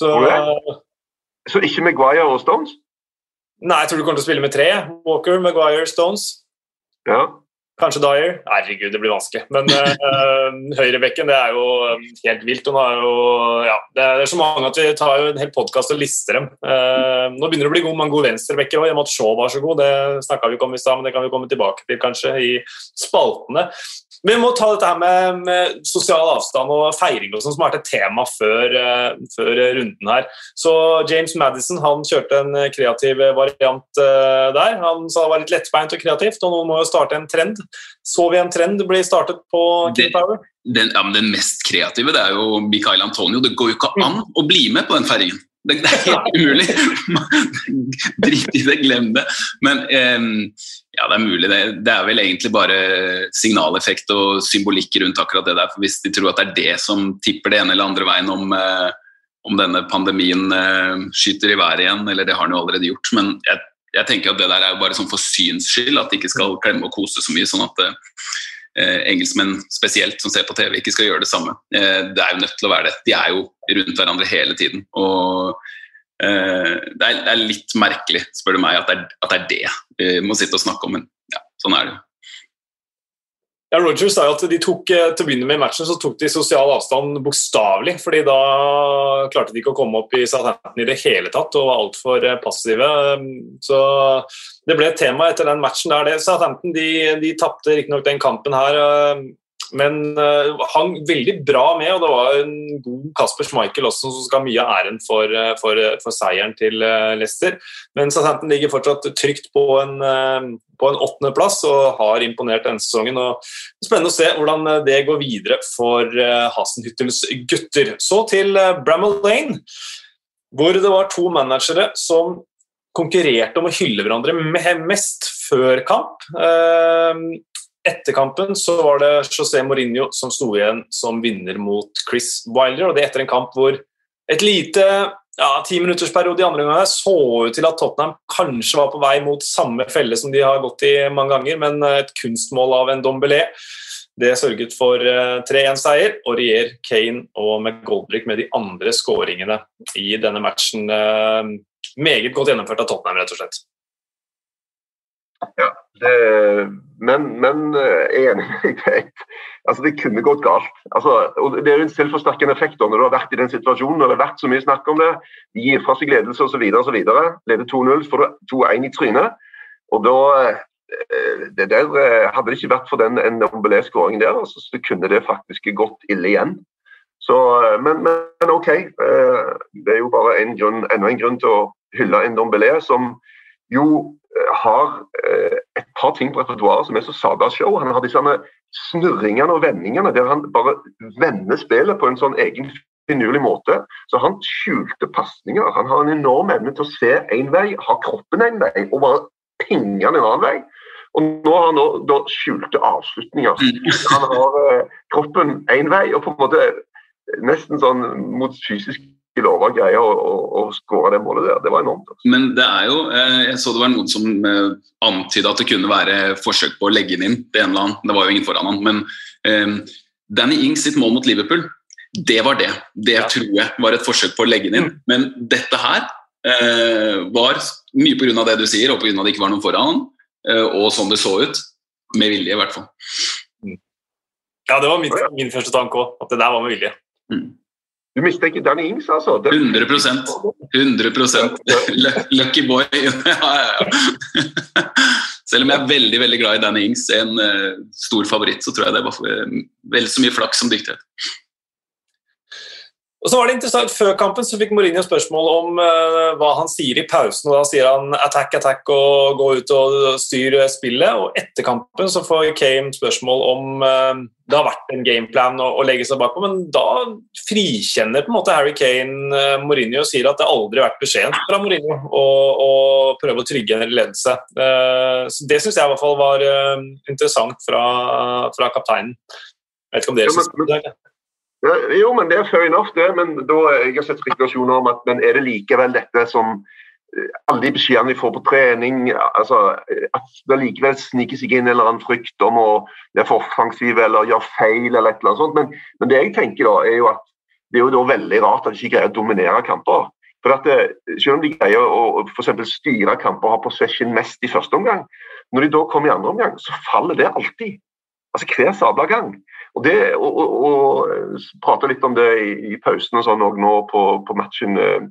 Så, okay. så ikke Maguire og Stones? Nei, jeg tror du kommer til å spille med tre. Walker, Maguire, Stones. Ja. Kanskje Dyer. Herregud, det blir vanskelig. Men uh, høyrebekken det er jo um, helt vilt. Hun er jo, ja, det er så mange at vi tar jo en hel podkast og lister dem. Uh, nå begynner det å bli mange gode venstrebekker òg, i og med at Shaw var så god. Det snakka vi ikke om i stad, men det kan vi komme tilbake til kanskje i spaltene. Vi må ta dette her med, med sosial avstand og feiring og sånt, som har vært et tema før, uh, før, runden her. Så James Madison han kjørte en kreativ variant uh, der. Han sa det var litt lettbeint og kreativt, og nå må jo starte en trend. Så vi en trend bli startet på King Power? Den, ja, den, mest kreative det er jo Mikael Antonio. Det går jo ikke an mm. å bli med på den feiringen. Det, det er helt umulig! Drit i det, glem det. Men um, ja, det er mulig. Det, det, er vel egentlig bare signaleffekt og symbolikk rundt akkurat det der. For hvis de tror at det er det som tipper det ene eller andre veien om, uh, om denne pandemien uh, skyter i været igjen, eller det har den jo allerede gjort. Men jeg, jeg, tenker at det der er jo bare sånn for syns skyld, at de ikke skal klemme og kose så mye. sånn at eh, engelskmenn spesielt som ser på TV, ikke skal gjøre det samme. det er jo nødt til å være det. De er jo rundt hverandre hele tiden. og Eh, det er, det er, litt merkelig, spør du meg, at det, er, at det er det vi må sitte og snakke om. Men ja, sånn er det. Ja, Roger sa jo at de tok, eh, Til å begynne med matchen så tok de sosial avstand bokstavelig. fordi da klarte de ikke å komme opp i Southampton i det hele tatt og var altfor eh, passive. Så det ble et tema etter den matchen. der Southampton de, de tapte riktignok den kampen her men uh, hang veldig bra med. Og det var en god Kasper Schmeichel også som skal ha mye av æren for, uh, for, for, seieren til uh, Leicester. Men Southampton ligger fortsatt trygt på en, på en åttendeplass og har imponert denne sesongen. og Spennende å se hvordan det går videre for Hasenhyttels gutter. Så til Bramall Lane, hvor det var to managere som konkurrerte om å hylle hverandre mest før kamp. Etter kampen så var det José Mourinho som sto igjen som vinner mot Chris Wilder. og Det etter en kamp hvor et lite ja, timinuttersperiode i andre omgang så ut til at Tottenham kanskje var på vei mot samme felle som de har gått i mange ganger, men et kunstmål av en Dombelé det sørget for 3-1-seier, eh, og Rier, Kane og McGoldrick med de andre skåringene i denne matchen. Eh, meget godt gjennomført av Tottenham, rett og slett. Ja, det, men, men eh, enig med deg. Altså, det kunne gått galt. Altså, og Det er en selvforsterkende effekt når du har vært i den situasjonen når det har vært så mye snakk om det. De gir fra seg ledelse osv. Leder 2-0, får du 2-1 i trynet. Og da eh, det der, eh, Hadde det ikke vært for den Ndombele-skåringen der, altså, så kunne det faktisk gått ille igjen. Så, men, men, OK. Det er jo bare en grunn, enda en grunn til å hylle Ndombele, som jo eh, har eh, et par ting på repertoaret som er så saga-show. Han har disse snurringene og vendingene der han bare vender spillet på en sånn egen finurlig måte. Så han skjulte pasninger. Han har en enorm evne til å se én vei, ha kroppen en vei og bare pinge den en annen vei. Og nå har han da skjulte avslutninger. Han har eh, kroppen én vei og på en måte nesten sånn mot fysisk ikke lova greie å, å, å skåre det målet der. Det var enormt. Altså. Men det er jo eh, Jeg så det var noen som eh, antyda at det kunne være forsøk på å legge den inn. Det ene eller annet. Det var jo ingen foran han. Men eh, Danny Ings sitt mål mot Liverpool, det var det. Det ja. tror jeg var et forsøk på å legge den inn. Mm. Men dette her eh, var mye pga. det du sier, og pga. at det ikke var noen foran han. Eh, og sånn det så ut. Med vilje, i hvert fall. Ja, det var min, min første tanke òg. At det der var med vilje. Mm. Du mistenker Danny Ings, altså? Det... 100 100 Lucky boy. Selv om jeg er veldig veldig glad i Danny Ings, en uh, stor favoritt, så tror jeg det var vel så mye flaks som dyktighet. Og så var det interessant, Før kampen så fikk Mourinho spørsmål om uh, hva han sier i pausen. og Da sier han 'attack, attack' og 'gå ut og styre spillet'. og Etter kampen så får Kane spørsmål om uh, det har vært en gameplan å, å legge seg bakpå. Men da frikjenner på en måte Harry Kane uh, Mourinho og sier at det aldri har vært beskjeden fra Mourinho å, å prøve å trygge en ledelse. så Det syns jeg i hvert fall var interessant fra, fra kapteinen. Jeg vet ikke om dere syns det? Jo, men det er fair enough, det. Men da, jeg har sett spekulasjoner om at men er det likevel dette som eh, alle de beskjedene vi får på trening, altså, at det likevel sniker seg inn en eller annen frykt om å være for offensiv eller gjøre feil eller et eller annet sånt. Men, men, det jeg tenker da, er jo at det er jo da veldig rart at de ikke greier å dominere kamper. For at det, eh, Selv om de greier å for styre kamper og ha possession mest i første omgang, når de da kommer i andre omgang, så faller det alltid. Altså Hver sabla gang. Og, det, og, og, og prate litt om det i, i pausen og sånn nå på, på matchen uh,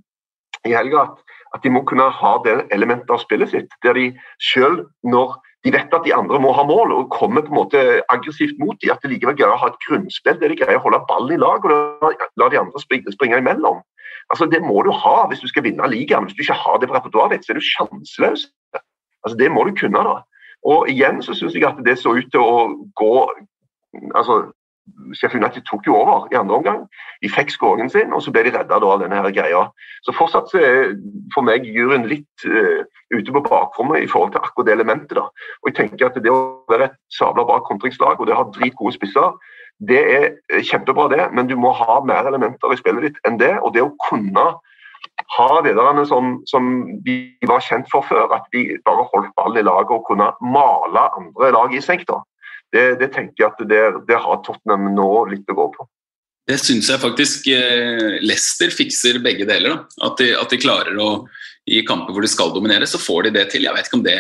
i helga. At, at, de må kunne ha det elementet av spillet sitt. Der de selv når de vet at de andre må ha mål og kommer på en måte aggressivt mot dem, at de likevel greier å ha et grunnspill der de greier å holde ballen i lag og la de andre springe, springe imellom. Altså Det må du ha hvis du skal vinne ligaen. Hvis du ikke har det på repertoaret ditt, så er du sjanseløs. Altså Det må du kunne. da. Og igjen så syns jeg at det så ut til å gå altså, Sheffield United tok jo over i andre omgang. De fikk skåringen sin, og så ble de redda av denne her greia. Så fortsatt er for meg juryen litt uh, ute på bakrommet i forhold til akkurat det elementet. da. Og jeg tenker at Det å være et sabla bra kontringslag og det å ha dritgode spisser, det er kjempebra, det, men du må ha mer elementer i spillet ditt enn det. Og det å kunne ha lederne som, som de var kjent for før, at de bare holdt ballen i laget og kunne male andre lag i senk. da det, det tenker jeg at det, det, har Tottenham nå litt å gå på. Det syns jeg faktisk eh, Leicester fikser begge deler. At de, at, de, klarer å I kamper hvor de skal dominere, så får de det til. Jeg vet ikke om det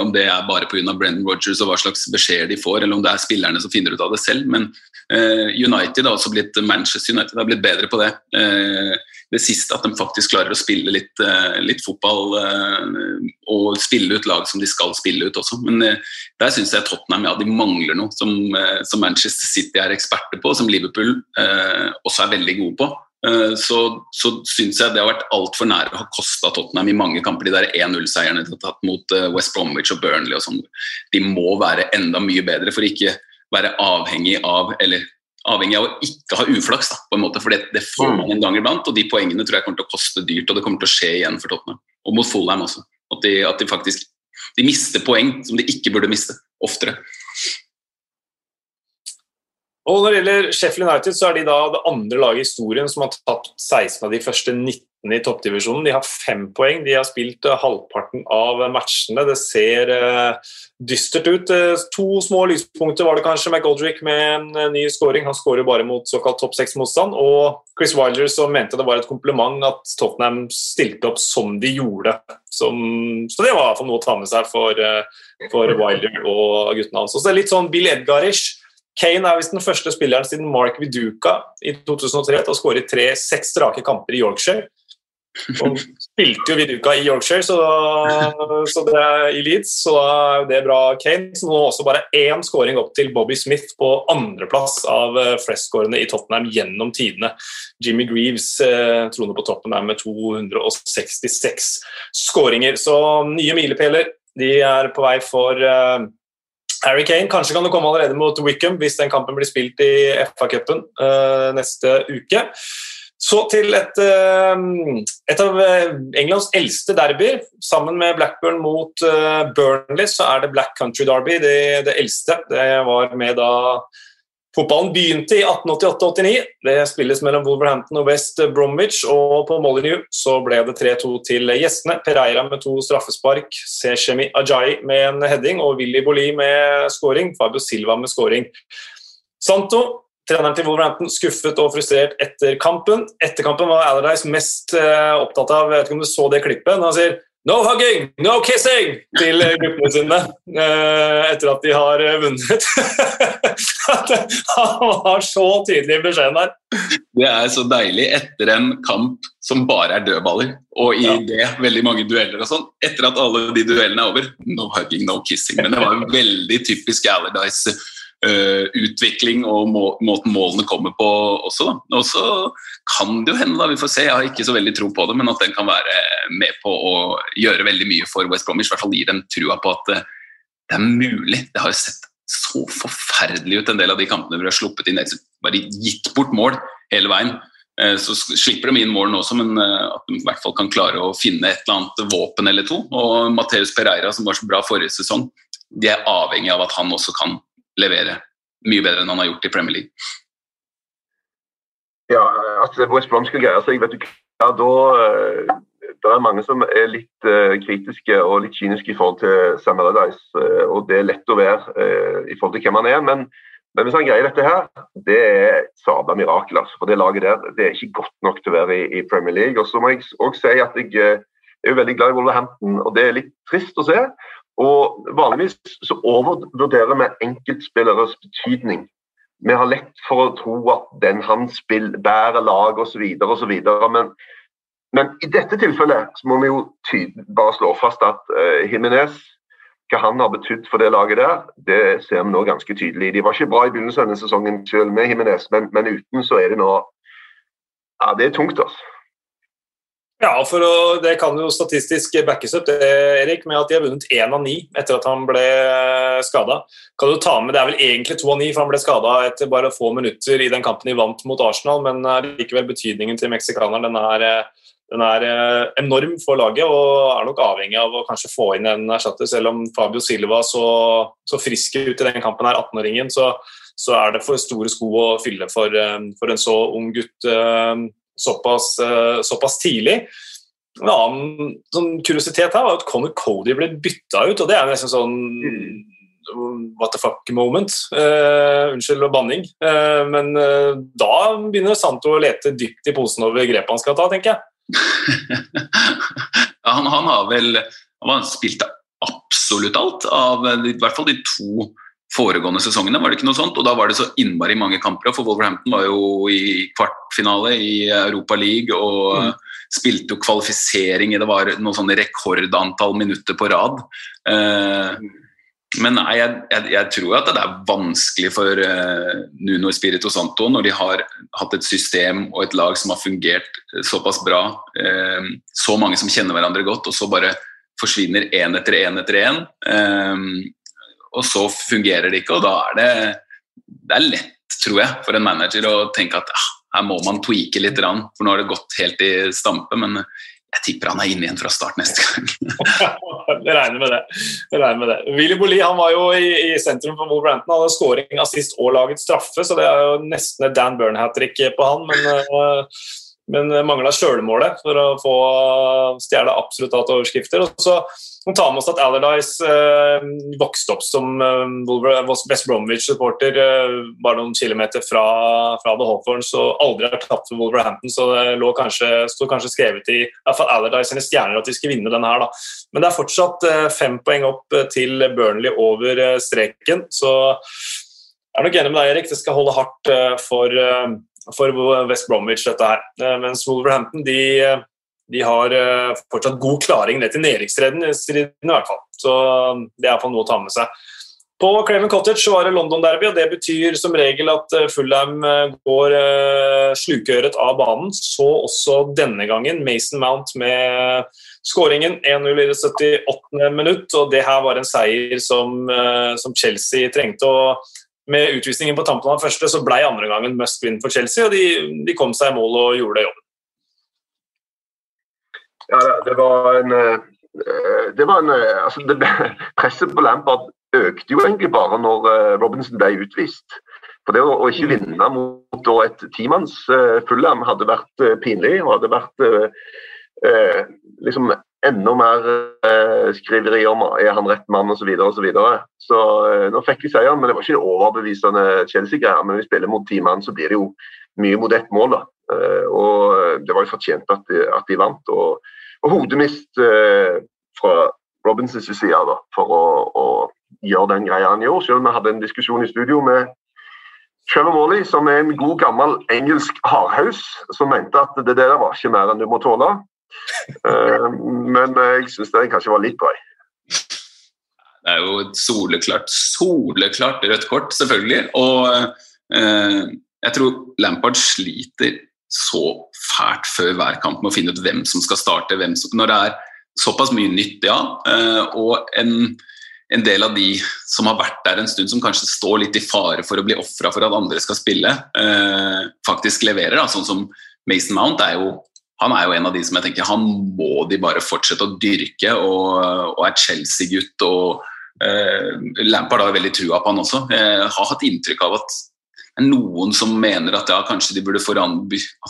om det er bare pga. Brendan Rogers og hva slags beskjeder de får, eller om det er spillerne som finner ut av det selv. Men uh, United har også blitt Manchester United har blitt bedre på det. Uh, det siste at de faktisk klarer å spille litt, litt fotball og spille ut lag som de skal spille ut også. Men der syns jeg Tottenham ja, de mangler noe som, som, Manchester City er eksperter på, som Liverpool også er veldig gode på. Eh, så, så syns jeg det har vært altfor nære å ha kosta Tottenham i mange kamper. De der 1-0-seierne de har tatt mot eh, West Bromwich og Burnley og sånn. De må være enda mye bedre for ikke være avhengig av eller avhengig av å ikke ha uflaks, da, på en måte, for det, det får man en gang iblant. Og de poengene tror jeg kommer til å koste dyrt, og det kommer til å skje igjen for Tottenham. Og mot Fulheim også. At de, at de faktisk de mister poeng som de ikke burde miste, oftere. Og Når det gjelder Sheffield United, så er de da det andre laget i historien som har tapt 16 av de første 19 i toppdivisjonen. De har fem poeng. De har spilt uh, halvparten av matchene. Det ser uh, dystert ut. Uh, to små lyspunkter var det kanskje. McGoldrick med en ny scoring. Han skårer bare mot såkalt topp seks-motstand. Og Chris Wilder som mente det var et kompliment at Tottenham stilte opp som de gjorde. Som, så det var noe å ta med seg for, for Wilder og guttene hans. Og så er det litt sånn Bill Edgarish Kane er visst den første spilleren siden Mark Viduka i 2003 til å skåre tre seks strake kamper i Yorkshire. Og spilte jo Viduka i Yorkshire, så, så det er i Leeds, så da er det bra Kane. Så nå også bare én skåring opp til Bobby Smith på andreplass av flestskårende flest-skårende i Tottenham gjennom tidene. Jimmy Greaves eh, troner på toppen der med 266 skåringer. Så nye milepæler. De er på vei for eh, Harry Kane, kanskje kan det komme allerede mot Wickham hvis den kampen blir spilt i FA-cupen uh, neste uke. Så til et, uh, et, av eh, Englands eldste derbyer. Sammen med Blackburn mot uh, Burnley så er det Black Country Derby det, det eldste. Det var med da Fotballen begynte i 1888-89. Det spilles mellom Wolverhampton og West Bromwich. og På Molyneux så ble det 3-2 til gjestene. Pereira med to straffespark, Seshemi Ajayi med en heading og Willy Bolli med scoring. Fabio Silva med scoring. Santo, treneren til Wolverhampton, skuffet og frustrert etter kampen. Etter kampen var Allardyce mest uh, opptatt av Jeg vet ikke om du så det klippet. når han sier No hugging, no kissing! til gruppene sine uh, etter at de har uh, vunnet. Han var så tydelig i beskjeden der. Det er så deilig etter en kamp som bare er dødballer, og i ja. det veldig mange dueller og sånn. Etter at alle de duellene er over, no hugging, no kissing. Men det var veldig typisk Allardyce utvikling og må, måten målene kommer på også. Og så kan det jo hende, da, vi får se, jeg har ikke så veldig tro på det, men at den kan være med på å gjøre veldig mye for West Bromwich. I hvert fall gir dem trua på at uh, det er mulig. Det har jo sett så forferdelig ut en del av de kampene hvor de har sluppet inn bare gitt bort mål hele veien. Uh, så slipper de inn målene også, men at de i hvert fall kan klare å finne et eller annet våpen eller to. Og Mateus Pereira, som var så bra forrige sesong, de er avhengig av at han også kan levere mye bedre enn han har gjort i Premier League. Ja, at West Brom skal greie seg, vet du ja, da eh, det er mange som er litt uh, kritiske og litt kyniske i forhold til Sam Allardyce. Uh, og det er lett å være uh, i forhold til hvem han er. Men, men, hvis han greier dette her, det er sabla mirakel. Altså. For det laget der det er ikke godt nok til å være i, i Premier League. Og så må jeg òg si at jeg er veldig glad i Wolverhampton, og det er litt trist å se. Og Vanligvis så overvurderer vi enkeltspilleres betydning. Vi har lett for å tro at den han spiller, bærer lag osv. osv. Men, men i dette tilfellet så må vi jo bare slå fast at uh, Jimenez, hva han har betydd for det laget der, det ser vi nå ganske tydelig. De var ikke bra i begynnelsen av denne sesongen selv med Jimenez, men, men uten så er det nå Ja, det er tungt, altså. Ja, for å, Det kan jo statistisk backes opp det, Erik, med at de har vunnet én av ni etter at han ble skada. Det er vel egentlig to av ni, for han ble skada etter bare få minutter i den kampen de vant mot Arsenal, men likevel betydningen til meksikaneren den er, den er eh, enorm for laget og er nok avhengig av å kanskje få inn en erstatter. Selv om Fabio Silva så, så frisk ut i den kampen, her, 18-åringen, så, så, er det for store sko å fylle for, eh, for en så ung gutt eh, såpass, uh, såpass tidlig. En annen sånn kuriositet her var at Conor Cody ble bytta ut, og det er nesten sånn what the fuck moment. Uh, unnskyld banning. Uh, men uh, da begynner Santo å lete dypt i posen over grepet han skal ta, tenker jeg. han, han, har vel han har spilt absolutt alt, av i hvert fall de to foregående sesongene. var det ikke noe sånt, og Da var det så innmari mange kamper. For Wolverhampton var jo i kvartfinale i Europa League og mm. spilte jo kvalifisering i det var noe sånn rekordantall minutter på rad. Eh, men nei, jeg, jeg, jeg, tror at det er vanskelig for uh, Nuno Espirito Santo når de har hatt et system og et lag som har fungert såpass bra, uh, så mange som kjenner hverandre godt, og så bare forsvinner én etter én etter én. Og så fungerer det ikke, og da er det, det er lett, tror jeg, for en manager å tenke at ah, her må man tweake litt, for nå har det gått helt i stampe. Men jeg tipper han er inne igjen fra start neste gang. jeg regner med det. Jeg regner med det. Willy Bolli han var jo i, i sentrum for Wolverhampton. Han hadde skåring, assist og laget straffe, så det er jo nesten et Dan Burn-hat-trick på han. men... Uh, men mangla sjølmålet for å få stjele absolutt alt overskrifter. Og så må ta med oss at Allardyce eh, vokste opp som eh, West Bromwich-supporter eh, bare noen kilometer fra, fra The Hawthorns og aldri har tapt for Wolverhampton, så det lå kanskje, stod kanskje skrevet i, i hvert fall Allardyce sine stjerner at de skulle vinne denne her. Da. Men det er fortsatt eh, fem poeng opp eh, til Burnley over eh, streken, så jeg er nok enig med deg, Erik. Det skal holde hardt for for West Bromwich, dette her. Eh, mens Wolverhampton de, de har eh, fortsatt god klaring ned til nedrykksstriden, i hvert fall. Så um, det er noe å ta med seg. På Craven Cottage var det London-derby, og det betyr som regel at eh, Fulham går slukøret av banen. Så også denne gangen Mason Mount med skåringen 1-0 i det 78. minutt. og Det her var en seier som, som Chelsea trengte. og med utvisningen på tampen av første, så ble andre gangen must win for Chelsea, og de, de kom seg i mål og gjorde det jobben. Ja, det var en eh, det var en, eh, altså det Presset på Lampard økte jo egentlig bare når eh, Robinson ble utvist. For det å, ikke vinne mot et timanns Fulham hadde vært pinlig og hadde vært uh, liksom enda mer eh, skriveri om er han rett mann osv. Så, videre, og så, videre. så eh, nå fikk vi seieren, men det var ikke overbevisende Chelsea-greier. Men når vi spiller mot ti mann, så blir det jo mye mot ett mål. da. Eh, og det var jo fortjent at de, at de vant. Og, og hodemist eh, fra Robinsons side da, for å, å, gjøre den greia han gjorde. Selv om vi hadde en diskusjon i studio med Trevor Morley, som er en god gammel engelsk hardhaus, som mente at det der var ikke mer enn du må tåle. Eh, men jeg syns den kanskje var litt drøy. Det er jo et soleklart, soleklart rødt kort, selvfølgelig. Og eh, jeg tror Lampard sliter så fælt før hver kamp med å finne ut hvem som skal starte. Som, når det er såpass mye nytt, ja. Eh, og en, en, del av de som har vært der en stund, som kanskje står litt i fare for å bli ofra for at andre skal spille, eh, faktisk leverer. Da. Sånn som Mason Mount er jo han er jo en av de som jeg tenker han må de bare fortsette å dyrke, og, og er Chelsea-gutt. og uh, Lampard har veldig trua på han også. Jeg har hatt inntrykk av at er noen som mener at ja, kanskje de burde foran,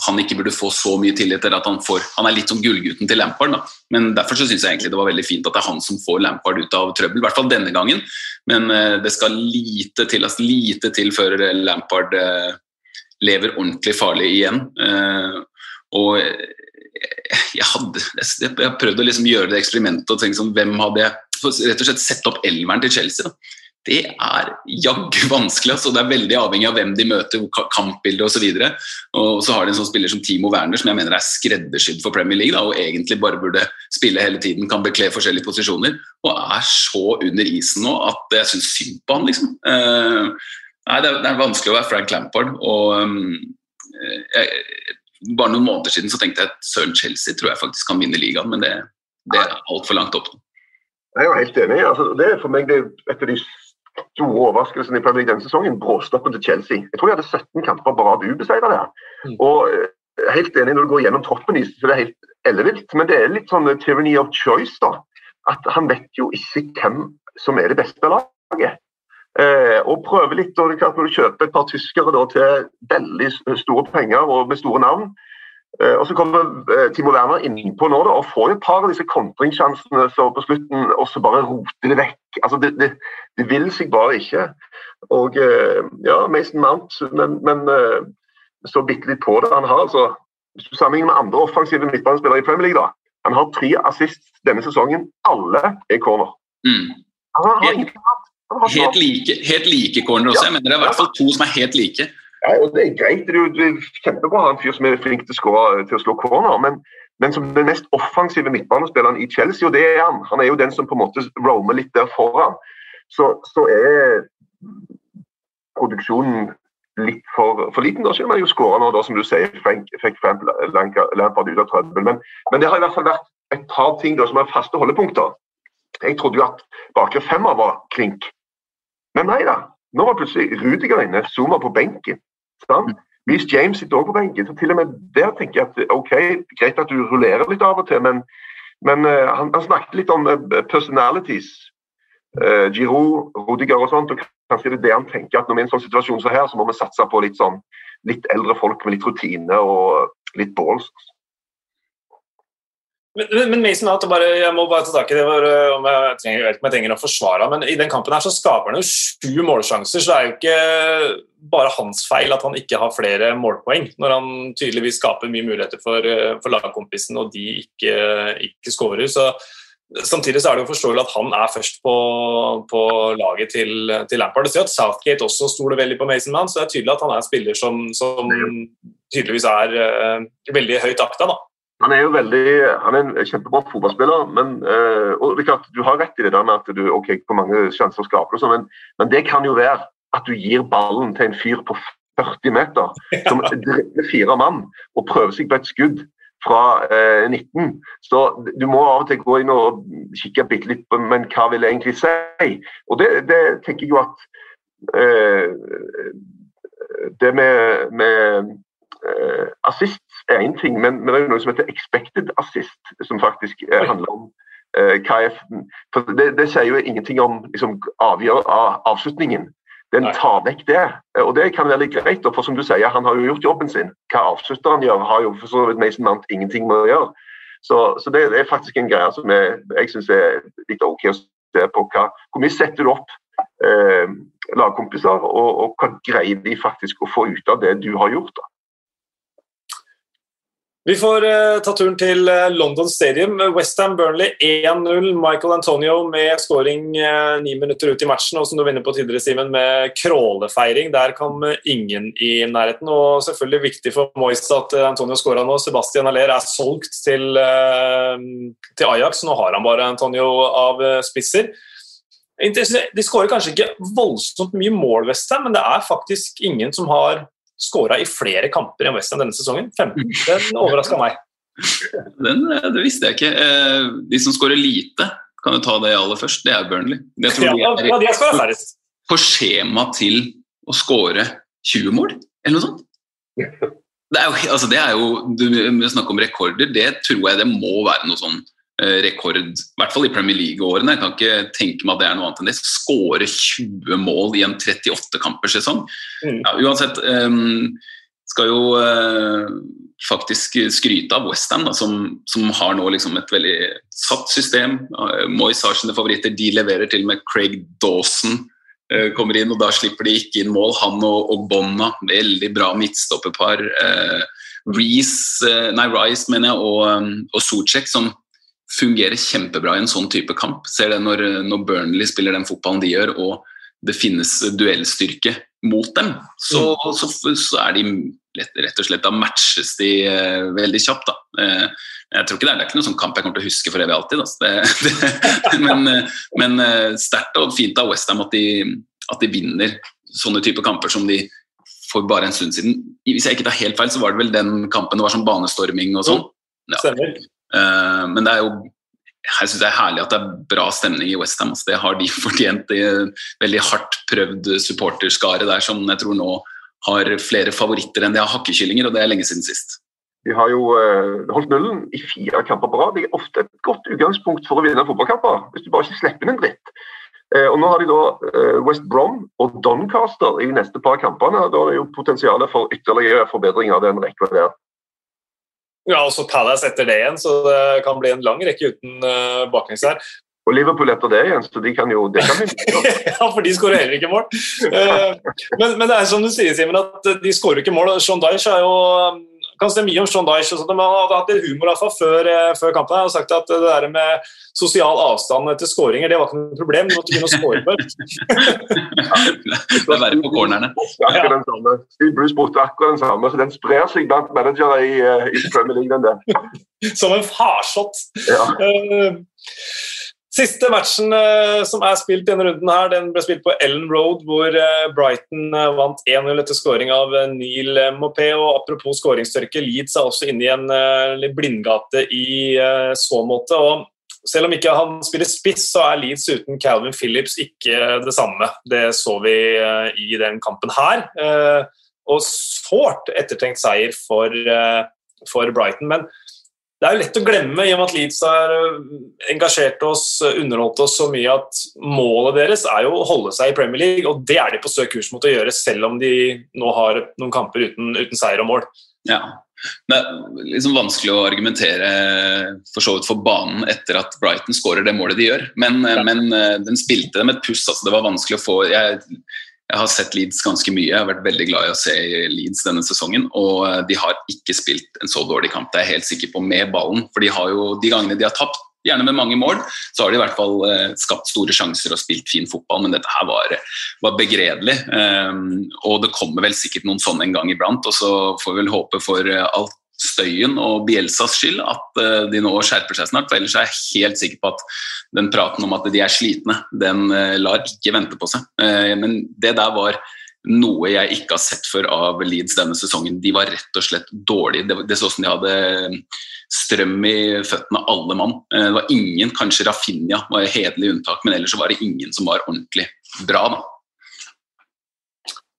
han ikke burde få så mye tillit. eller at Han får, han er litt som gullgutten til Lampard. Da. Men Derfor så synes jeg egentlig det var veldig fint at det er han som får Lampard ut av trøbbel. I hvert fall denne gangen. Men eh, det skal lite til, altså, lite til før Lampard eh, lever ordentlig farlig igjen. og jeg hadde jeg prøvd å liksom gjøre det eksperimentet og tenke sånn, hvem hadde jeg rett og slett sett opp elveren til Chelsea. Da. Det er jaggu vanskelig. Altså. Det er veldig avhengig av hvem de møter, kampbilde osv. Og, og så har de en sånn spiller som Timo Werner, som jeg mener er skreddersydd for Premier League, da, og egentlig bare burde spille hele tiden, kan bekle forskjellige posisjoner, og er så under isen nå at jeg syns synd på han, liksom. Uh, nei, det er, det er, vanskelig å være Frank Lampard. og um, jeg, bare noen måneder siden så tenkte jeg at søren Chelsea tror jeg faktisk kan vinne ligaen, men det, det er altfor langt opp. Jeg er jo helt enig. Altså, det er for meg det, et av de store overraskelsen i Premier League denne sesongen. Bråstoppen til Chelsea. Jeg tror de hadde 17 kamper på rad ubeseira der. Mm. Og eh, helt enig når du går gjennom troppen, så det er helt ellevilt. Men det er litt sånn tyranny of choice, da. At han vet jo ikke hvem som er det beste laget. Eh, og prøve litt, og det er klart Når du kjøper et par tyskere da, til veldig store penger og med store navn, eh, og så kommer eh, Timo Werner innpå nå da, og får et par av disse kontringssjansene på slutten, og så bare roter det vekk. Altså, det, det, det, vil seg bare ikke. Og eh, ja, Mason Mount, men, men eh, så bitte litt på det. Han har altså, Hvis du sammenligner med andre offensive midtbanespillere i Premier League, da, han har tre assist denne sesongen. Alle er corner. Mm. Han har har Helt like, helt like corner også. Jeg mener det er i hvert fall to som er helt like. Ja, og Det er greit. Det er jo kjempebra å ha en fyr som er flink til å, score, til å slå corner. Men, men som den mest offensive midtbanespilleren i Chelsea, og det er han. Han er jo den som på en måte roamer litt der foran. Så, så er produksjonen litt for, for liten. Da selv man jo skårene, da, som du sier, Frank, fikk Frank Lampard ut av trøbbel. Men, men, det har i hvert fall vært et par ting da, som er faste holdepunkter. Jeg trodde jo at bakre femmer var klink. Men nei da. Nå var plutselig Rudiger inne, Zuma på benken. Sant? Reece James sitter også på benken. så til og med Der tenker jeg at ok, greit at du rullerer litt av og til, men, men uh, han, han, snakket litt om uh, personalities. Uh, Giroud, Rudiger og sånt. og Kanskje det er det han tenker at når vi er i en sånn situasjon så her, så må vi satse på litt sånn litt eldre folk med litt rutine og litt balls. Men, men Mason Mount, bare, jeg må bare ta tak i det var, om jeg trenger, jeg ikke trenger å forsvare men i den kampen her så skaper han jo sju målsjanser, så det er jo ikke bare hans feil at han ikke har flere målpoeng, når han tydeligvis skaper mye muligheter for, for lagkompisen og de ikke, ikke skårer. Så Samtidig så er det jo forståelig at han er først på, på laget til, til Lampard. Det ser at Southgate også stoler veldig på Mason Mount, så det er tydelig at han er en spiller som, som tydeligvis er uh, veldig høyt akta. da. Han er jo veldig, han er en kjempebra fotballspiller. men uh, og Rikard, Du har rett i det der med at du ok, hvor mange sjanser skaper du, men, men det kan jo være at du gir ballen til en fyr på 40 meter som drepper fire mann og prøver seg på et skudd fra eh, 19. Så du må av og til gå inn og kikke bitte litt på men hva vil jeg egentlig si. Og det, det tenker jeg jo at eh, Det med, med assist er én ting, men, men, det er jo noe som heter expected assist, som faktisk eh, handler om eh, er, for det, det, sier jo ingenting om liksom, avgjør, av, avslutningen. Den tar vekk det. Og det kan være litt greit, for som du sier, han har jo gjort jobben sin. Hva avslutteren gjør, har jo for så vidt Mason Mount ingenting med å gjøre. Så, så det, det, er faktisk en greie som jeg, jeg syns er litt OK å se på. Hva, hvor mye setter du opp eh, lagkompiser, og, og, hva greier de faktisk å få ut av det du har gjort? da. Vi får uh, ta turen til uh, London Stadium. Westham Burnley 1-0. Michael Antonio med skåring uh, ni minutter ut i matchen. Og som du vinner på tidligere, Simen, med krålefeiring. Der kom ingen i nærheten. Og selvfølgelig viktig for Moyes at Antonio skåra nå. Sebastian Aller er solgt til, til, Ajax. Nå har han bare Antonio av spisser. De skårer kanskje ikke voldsomt mye mål, Westham, men det er faktisk ingen som har skåra i flere kamper enn Westham denne sesongen. 15. Den overraska meg. Den, eh, det visste jeg ikke. Eh, de som skårer lite, kan du ta det aller først, det er Burnley. Det ja, de er, de er på skjema til å skåre 20 mål, eller noe sånt. Det er jo, altså det er jo, du snakker om rekorder, det tror jeg det må være noe sånn rekord, i hvert fall i Premier League-årene. Jeg kan ikke tenke meg at det er noe annet enn det. Skåre 20 mål i en 38-kampersesong. Mm. Ja, uansett um, skal jo uh, faktisk skryte av Westham, som, som har nå liksom et veldig satt system. Uh, Moyes har sine favoritter, de leverer til og med Craig Dawson. Uh, kommer inn, og Da slipper de ikke inn mål. Han og, og Bonna, veldig bra midtstopperpar. Reece, nei, Rice mener jeg, og, um, og Socek, som fungerer kjempebra i en sånn type kamp. Ser det når, når Burnley spiller den fotballen de gjør, og det finnes duellstyrke mot dem, så, mm. så, så er de rett og slett Da matches de eh, veldig kjapt. da. Eh, jeg tror ikke det er, det er ikke noen sånn kamp jeg kommer til å huske for evig alltid. Det, det, men men sterkt og fint av Westham at, at de vinner sånne type kamper som de for bare en stund siden. Hvis jeg ikke tar helt feil, så var det vel den kampen det var sånn banestorming og sånn. Ja. Uh, men det er jo jeg synes det er herlig at det er bra stemning i Westham. Altså, det har de fortjent. i veldig hardt prøvd supporterskare der som jeg tror nå har flere favoritter enn de har hakkekyllinger, og det er lenge siden sist. De har jo uh, holdt nullen i fire kamper på rad. Det er ofte et godt utgangspunkt for å vinne fotballkamper, hvis du bare ikke slipper inn en dritt. Uh, og Nå har de da uh, West Brom og Doncaster i de neste par kampene. Da er det jo potensialet for ytterligere forbedringer av den rekka der. Ja, og så Palace etter det igjen, så det kan bli en lang rekke uten uh, baklengs her. Og Liverpool etter det igjen, så de kan jo det kan Ja, for de skårer heller ikke mål. Uh, men, men, det er som du sier, Simen, at de skårer ikke mål. Sean Dyche er jo kan se mye om Sean Dyche. og sånt, men Han hadde hatt litt humor altså, før, eh, før kampen. Han hadde sagt at det der med sosial avstand etter skåringer det var ikke noe problem. Du måtte begynne å skåre først. det er verre på cornerne. Bruce brukte akkurat den samme, så den sprer seg blant managere i, eh, i Premier League. den der. Som en farsott. Ja. Uh, Siste matchen uh, som er spilt denne runden, her, den ble spilt på Ellen Road, hvor uh, Brighton uh, vant 1-0 etter skåring av Neil Mopé. og Apropos skåringstørke, Leeds er også inne i en blindgate i så måte. og selv om ikke han spiller spiss, så er Leeds uten Calvin Phillips ikke det samme. Det så vi i den kampen her. Og sårt ettertenkt seier for, for Brighton. men det er jo lett å glemme i og med at Leeds har eh, engasjert oss, underholdt oss så mye at målet deres er jo å holde seg i Premier League, og det er de på stø kurs mot å gjøre, selv om de nå har noen kamper uten, uten seier og mål. Ja, det er liksom vanskelig å argumentere for så vidt for banen etter at Brighton skårer det målet de gjør, men, ja. men eh, den spilte dem et puss. altså Det var vanskelig å få jeg, jeg har sett Leeds ganske mye. Jeg har vært veldig glad i å se Leeds denne sesongen. Og eh, de har ikke spilt en så dårlig kamp, det er jeg helt sikker på, med ballen. For de har jo, de gangene de har tapt, gjerne med mange mål, så har de i hvert fall eh, skapt store sjanser og spilt fin fotball. Men dette her var, var begredelig. Um, og det kommer vel sikkert noen sånne en gang iblant. Og så får vi vel håpe for eh, alt støyen og Bielsas skyld at uh, de nå skjerper seg snart. for Ellers er jeg helt sikker på at den praten om at de er slitne, den uh, lar ikke vente på seg. Uh, men det der var noe jeg ikke har sett før av Leeds denne sesongen. De var rett og slett dårlige. Det så ut som de hadde strøm i føttene, alle mann. Det var ingen, kanskje Rafinha var et hederlig unntak, men ellers var det ingen som var ordentlig bra. da.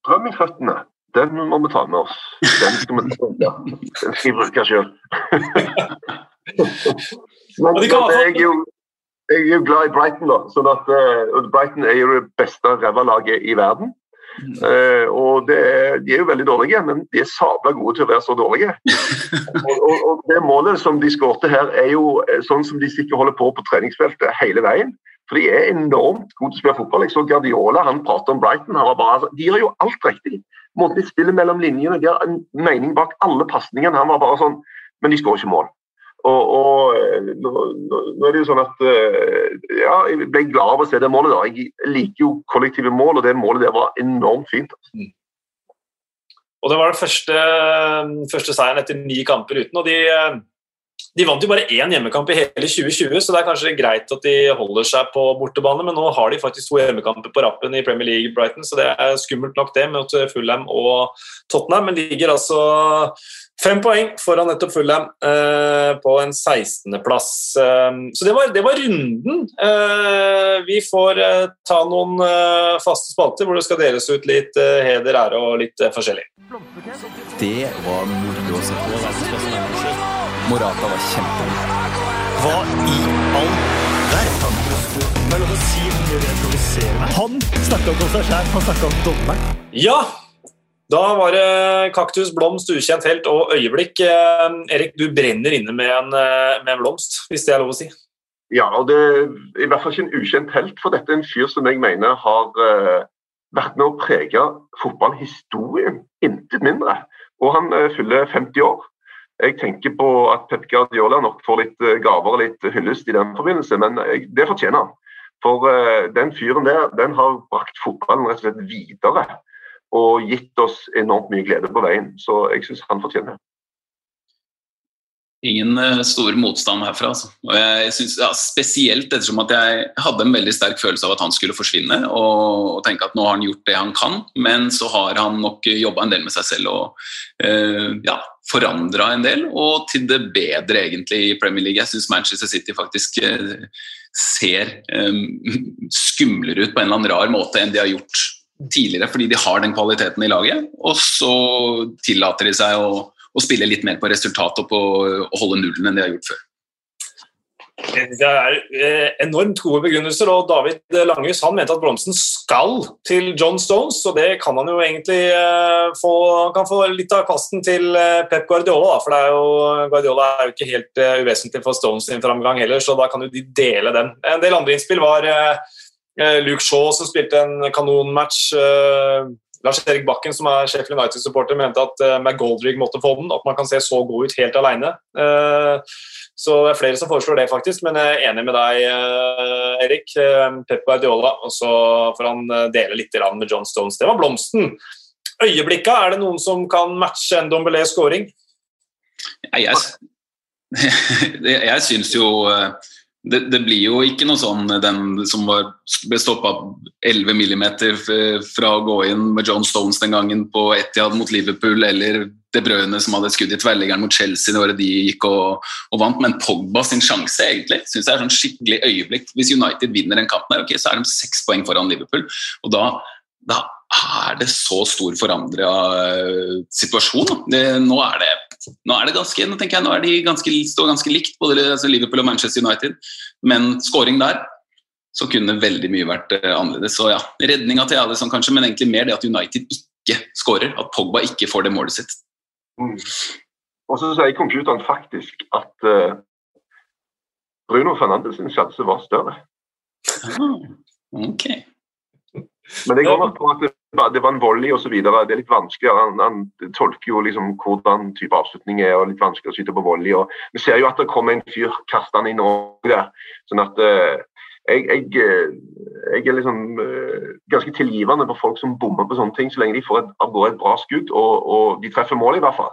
Strøm i føttene. Den må vi ta med oss. Den skal vi, den skal jeg bruke sjøl. Men, men jeg, er jo, jeg, er jo, glad i Brighton, da. sånn at uh, Brighton er jo det beste rævalaget i verden. Uh, og er, De er jo veldig dårlige, men de er sabla gode til å være så dårlige. og, og, og, Det målet som de skårte her, er jo eh, sånn som de sikkert holder på på treningsfeltet hele veien. For de er enormt gode til å spille fotball. Jeg så Guardiola han prater om Brighton. Bare, de gjør jo alt riktig måten de spiller mellom linjene, de har en mening bak alle pasningene. Han var bare sånn Men de skårer ikke mål. Og, og nå, nå, er det jo sånn at eh, Ja, jeg ble glad av å se det målet. da. Jeg liker jo kollektive mål, og det målet der var enormt fint. Altså. Mm. Og Det var den første, første seieren etter ni kamper uten. og de eh, de vant jo bare én hjemmekamp i hele 2020, så det er kanskje greit at de holder seg på bortebane, men nå har de faktisk to hjemmekamper på rappen i Premier League Brighton, så det er skummelt nok det mot Fulham og Tottenham, men ligger altså fem poeng foran nettopp Fulham eh, på en 16.-plass. Eh, så det var, det var runden. Eh, vi får eh, ta noen eh, faste spalter hvor det skal deles ut litt heder, ære og litt forskjellig. Det var moro å se på. Morata var kjempegod. Hva i all verden? Han snakka ikke om seg sjæl, han snakka om dommeren. Ja, da var det kaktus, blomst, ukjent helt og øyeblikk. Eh, Erik, du brenner inne med en, eh, med en, blomst, hvis det er lov å si? Ja, og det er i hvert fall ikke en ukjent helt, for dette er en fyr som jeg mener har uh, vært med å prege fotballhistorien, intet mindre. Og han uh, fyller 50 år. Jeg tenker på at Pep Guardiola nok får litt eh, gaver og litt hyllest i den forbindelse, men det fortjener han. For den fyren der den har brakt fotballen rett og slett videre og gitt oss enormt mye glede på veien. Så jeg syns han fortjener det. Ingen stor motstand herfra. Altså. Og jeg synes, ja, Spesielt ettersom at jeg hadde en veldig sterk følelse av at han skulle forsvinne. Og, og tenke at nå har han gjort det han kan, men så har han nok jobba en del med seg selv og uh, ja, forandra en del. Og til det bedre, egentlig, i Premier League. Jeg syns Manchester City faktisk uh, ser um, skumlere ut på en eller annen rar måte enn de har gjort tidligere, fordi de har den kvaliteten i laget. Og så tillater de seg å å spille litt mer på resultat og på å holde nullen enn de har gjort før. Det er eh, enormt gode begrunnelser, og David Langhus han mente at blomsten skal til John Stones, og det kan han jo egentlig få få, kan få litt av kasten til eh, Pep Guardiola. for er jo, Guardiola er jo ikke helt uvesentlig for Stones sin framgang heller, så da kan jo de dele den. En del andre innspill var Luke Shaw som spilte en kanonmatch Lars-Erik Bakken, som er sjef United-supporter, mente at McGoldrick måtte få den. At man kan se så god ut helt alene. Så det er flere som foreslår det, faktisk. Men jeg er enig med deg, uh, Erik. Pep Guardiola. Og så får han dele litt med John Stones. Det var blomsten. Øyeblikka, er det noen som kan matche en Dombelé scoring? Jeg, jeg, jeg syns jo det, det, blir jo ikke noe sånn den som var, ble stoppa 11 mm fra å gå inn med John Stones den gangen på Etiad mot Liverpool, eller De Brøne som hadde skudd i tverrliggeren mot Chelsea året de gikk og, og, vant. Men Pogba sin sjanse egentlig synes jeg er sånn skikkelig øyeblikk. Hvis United vinner den kampen, okay, så er de seks poeng foran Liverpool. og da, da er det så stor forandra uh, situasjon. Det, nå er det nå er det ganske, nå tenker jeg, nå er de ganske, står ganske likt, både altså Liverpool og Manchester United. Men scoring der, så kunne veldig mye vært uh, annerledes. Så ja, Redninga til Alison kanskje, men egentlig mer det at United ikke skårer. At Pogba ikke får det målet sitt. Mm. Og så sier computeren faktisk at uh, Bruno Fernandes sin sjanse var større. Ah, ok. Men det går nok på at det, var en volley osv. Det er litt vanskelig. Han, han tolker jo liksom hvordan type avslutning er, og litt vanskelig å skyte på volley. Og vi ser jo at det kommer en fyr kastende i Norge der. Sånn at uh, jeg, jeg, eh, jeg, er liksom uh, ganske tilgivende på folk som bommer på sånne ting, så lenge de får et, av gårde et bra skudd, og, og de treffer mål i hvert fall.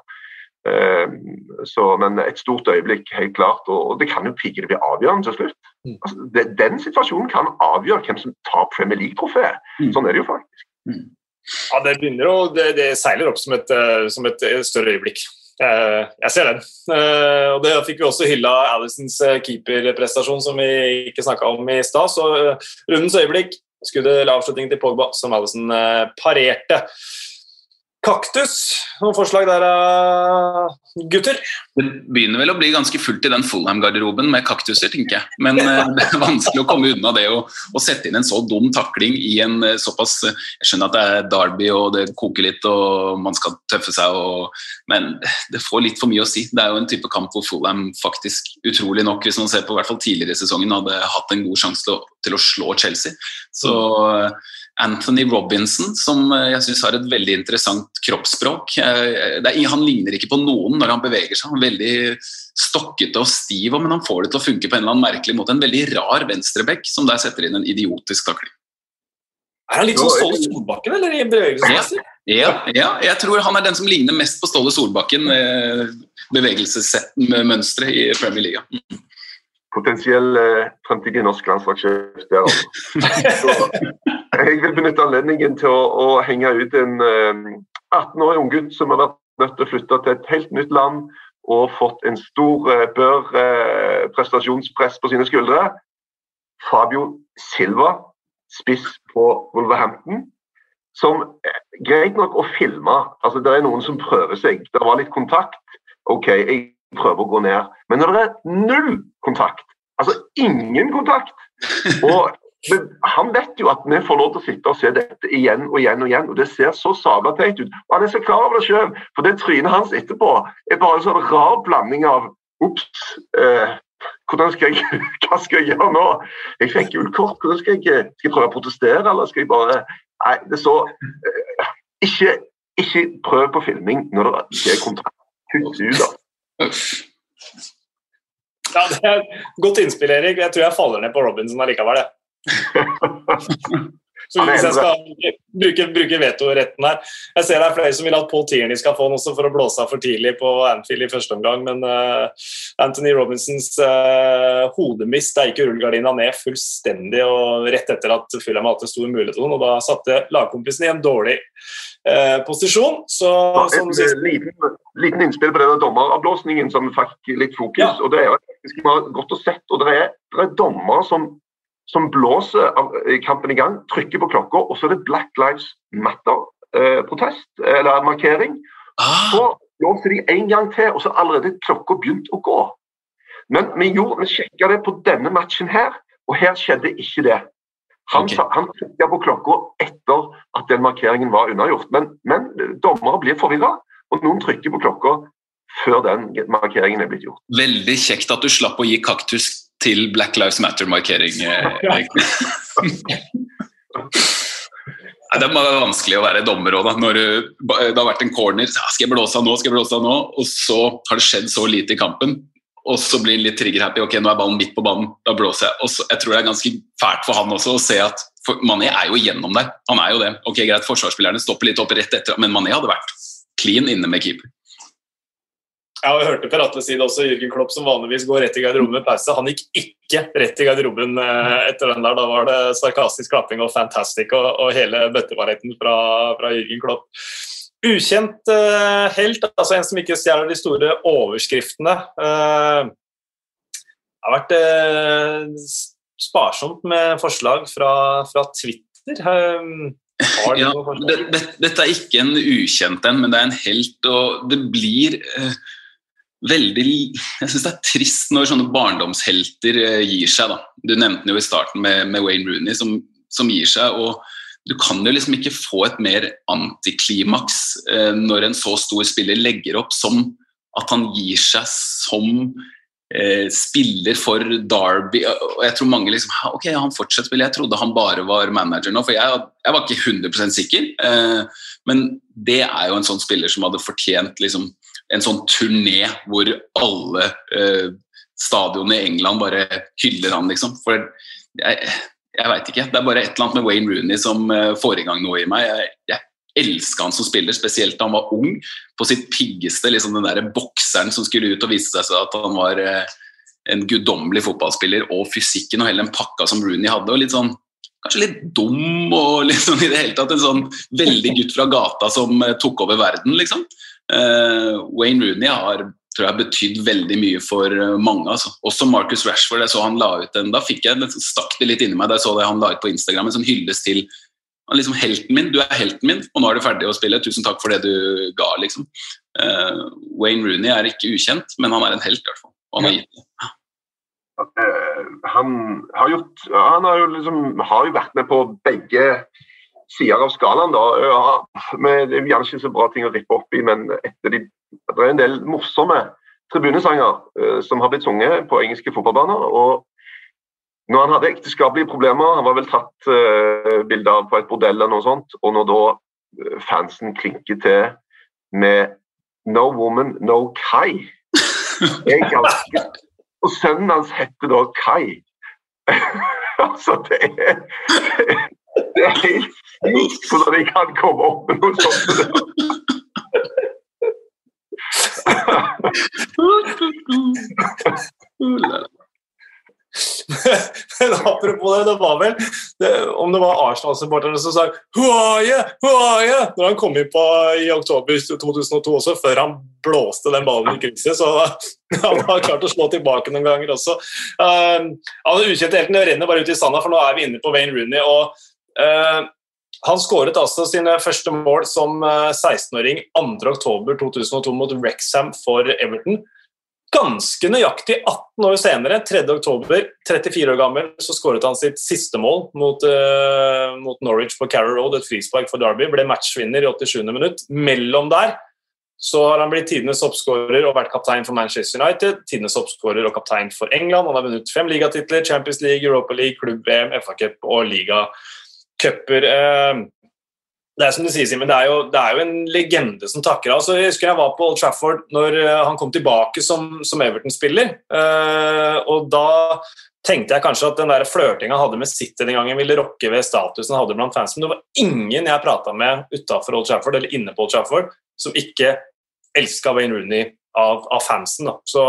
Så, men et stort øyeblikk, helt klart. Og, og det kan jo pike det blir avgjørende til slutt. Mm. Altså, det, den situasjonen kan avgjøre hvem som tar Premier League-trofeet. Mm. Sånn er det jo faktisk. Mm. Ja, Det begynner å, det, det seiler opp som et, uh, som et større øyeblikk. Uh, jeg ser den. Uh, og Det fikk vi også hylla Alisons keeperprestasjon, som vi ikke snakka om i stad. Så rundens øyeblikk, skuddet eller avslutningen til Pogba, som Alison parerte. Kaktus, noen forslag der, eh, gutter? Det begynner vel å bli ganske fullt i den Fulham-garderoben med kaktuser, tenker jeg. Men eh, det er vanskelig å komme unna det å, å, sette inn en så dum takling i en eh, såpass Jeg skjønner at det er Derby og det koker litt og man skal tøffe seg, og, men det får litt for mye å si. Det er jo en type kamp hvor Fulham faktisk, utrolig nok, hvis man ser på hvert fall tidligere i sesongen, hadde hatt en god sjanse til, til, å slå Chelsea. Så Anthony Robinson, som eh, jeg syns har et veldig interessant kroppsspråk. Eh, er, han ligner ikke på noen når han beveger seg. Han er veldig stokkete og stiv, men han får det til å funke på en eller annen merkelig måte. En veldig rar venstreback som der setter inn en idiotisk takling. Er han litt som Ståle Solbakken, eller i bevegelsesmessig? Ja, ja, jeg tror han er den som ligner mest på Ståle Solbakken. Eh, bevegelsesmønsteret i Premier League. Potensiell eh, fremtidig norsk landslagssjef der. Altså. jeg vil benytte anledningen til å, å henge ut en eh, 18-årig unggutt som har vært nødt til å flytte til et helt nytt land og fått en stor eh, bør eh, prestasjonspress på sine skuldre. Fabio Silva, spiss på Wolverhampton. Som eh, greit nok å filme. altså Det er noen som prøver seg. Det var litt kontakt. OK, jeg prøver å gå ned. Men når det er null kontakt, altså ingen kontakt og men han vet jo at vi får lov til å sitte og se dette igjen og igjen, og igjen, og det ser så sabla teit ut. Og han er så klar over det sjøl, for det trynet hans etterpå er bare en sånn rar blanding av Ops, eh, hvordan skal jeg, hva skal jeg gjøre nå? Jeg fikk gult kort. hvordan Skal jeg, skal jeg prøve å protestere, eller skal jeg bare Nei, det er så eh, ikke, ikke prøv på filming når det ikke er kontrakt. Kutt ut, da. Ja, det er Godt innspill, Erik. Jeg tror jeg faller ned på Robinson allikevel. Så hvis jeg skal bruke, bruke vetoretten her Jeg ser det er flere som vil at Paul Tierney skal få den også for å blåse av for tidlig på Anfield i første omgang, men uh, Anthony Robinsons uh, hodemist er ikke rullegardina ned fullstendig og rett etter at Fulham hadde stor mulighet, og da satte lagkompisen i en dårlig uh, posisjon. Så, en liten, liten, innspill på denne dommeravblåsningen som fikk litt fokus. ja. og Det er faktisk godt å sett. og Det er, det er dommer som som blåser kampen i gang, trykker på klokka, og så er det Black Lives Matter-protest, eh, eller markering. Ah. Så blåser de en gang til, og så har allerede klokka begynt å gå. Men vi, gjorde, vi sjekka det på denne matchen her, og her skjedde ikke det. Han, okay. han trykka på klokka etter at den markeringen var unnagjort. Men, men dommere blir forvirra, og noen trykker på klokka før den markeringen er blitt gjort. Veldig kjekt at du slapp å gi kaktus til Black Lives Matter-markering. Eh, Det må være vanskelig å være dommer òg. Når det har vært en corner. Skal jeg blåse av nå? Skal jeg blåse av nå? Og så har det skjedd så lite i kampen. Og så blir det litt trigger-happy. Ok, nå er ballen midt på banen. Da blåser jeg. Og så, jeg tror det er ganske fælt for han også å se at for Mané er jo igjennom der. Han er jo det. Ok, Greit, forsvarsspillerne stopper litt opp rett etter, men Mané hadde vært clean inne med keeper. Ja, og jeg hørte Per Atle si det også, Jürgen Klopp som vanligvis går rett i garderoben med pause. Han gikk ikke rett i garderoben eh, etter den der. Da var det sarkastisk klapping og fantastic og, og hele bøttebaretten fra, fra Jürgen Klopp. Ukjent uh, helt, altså en som ikke stjeler de store overskriftene. Uh, det har vært uh, sparsomt med forslag fra, fra Twitter. ja, det, det, dette er ikke en ukjent en, men det er en helt, og det blir veldig Jeg syns det er trist når sånne barndomshelter gir seg. da. Du nevnte den jo i starten med, med Wayne Rooney, som, som gir seg. og du kan jo liksom ikke få et mer antiklimaks eh, når en så stor spiller legger opp som at han gir seg som eh, spiller for Derby. Og jeg tror mange liksom Ok, han fortsetter spille. Jeg trodde han bare var manager nå, for jeg, jeg var ikke 100% sikker. Eh, men det er jo en sånn spiller som hadde fortjent liksom, en sånn turné hvor alle eh, stadionene i England bare hyller han, liksom. For jeg, jeg veit ikke. Det er bare et eller annet med Wayne Rooney som eh, får i gang noe i meg. Jeg, jeg elska han som spiller, spesielt da han var ung. På sitt piggeste, liksom den der bokseren som skulle ut og vise seg at han var eh, en guddommelig fotballspiller, og fysikken og hele den pakka som Rooney hadde. og litt sånn Kanskje litt dum og liksom i det hele tatt en sånn veldig gutt fra gata som uh, tok over verden, liksom. Wayne Rooney har tror jeg betydd veldig mye for eh, mange. Altså. Også Marcus Rashford. jeg så han la ut en, Da fikk jeg, stakk det litt inni meg da jeg så det han la ut på Instagram. En sånn hylles til liksom helten min. Du er helten min, og nå er du ferdig å spille. Tusen takk for det du ga. liksom. Uh, Wayne Rooney er ikke ukjent, men han er en helt, i hvert fall. Og han har gitt det. Han har, gjort, han har jo liksom, har jo vært med på begge sider av skalaen. da. Ja, med, det er gjerne ikke så bra ting å rippe opp i, men de det er en del morsomme tribunesanger uh, som har blitt sunget på engelske fotballbaner. og når han hadde ekteskapelige problemer, han var vel tatt uh, bilde av på et bordell eller noe sånt, og når da fansen klinker til med 'No woman, no Kai', ganske, og sønnen hans heter da Kai. altså, det er, det er helt sykt hvordan de kan komme opp med noe sånt. Men apropos det, det var vel det, Om det var Arsenal-supporterne som sa 'Who are you? Who are you?' når han kom inn på i oktober 2002 også, før han blåste den ballen i krysset. Så han har klart å slå tilbake noen ganger også. Um, altså, ukjente helten renner bare ut i sanda, for nå er vi inne på Wayne Rooney. og han skåret altså sine første mål som 16-åring eh, 2.10.2002 mot Wrexham for Everton. Ganske nøyaktig 18 år senere, 3.10, 34 år gammel, så skåret han sitt siste mål mot, uh, mot Norwich på Carrow Road, et frispark for Derby. Ble matchvinner i 87. minutt. Mellom der så har han blitt tidenes oppskårer og vært kaptein for Manchester United, tidenes oppskårer og kaptein for England. Han har vunnet fem ligatitler, Champions League, Europa League, klubb-VM, FA-cup og liga cuper. Eh, det er som du sier, Simen, det, det, er jo en legende som takker av. Altså, jeg husker jeg var på Old Trafford når eh, han kom tilbake som, som Everton-spiller. Eh, og da tenkte jeg kanskje at den der flørtinga han hadde med City den gangen, ville rokke ved statusen han hadde blant fansen. Det var ingen jeg prata med utafor Old Trafford, eller inne på Old Trafford, som ikke elska Wayne Rooney av, av fansen. Da. Så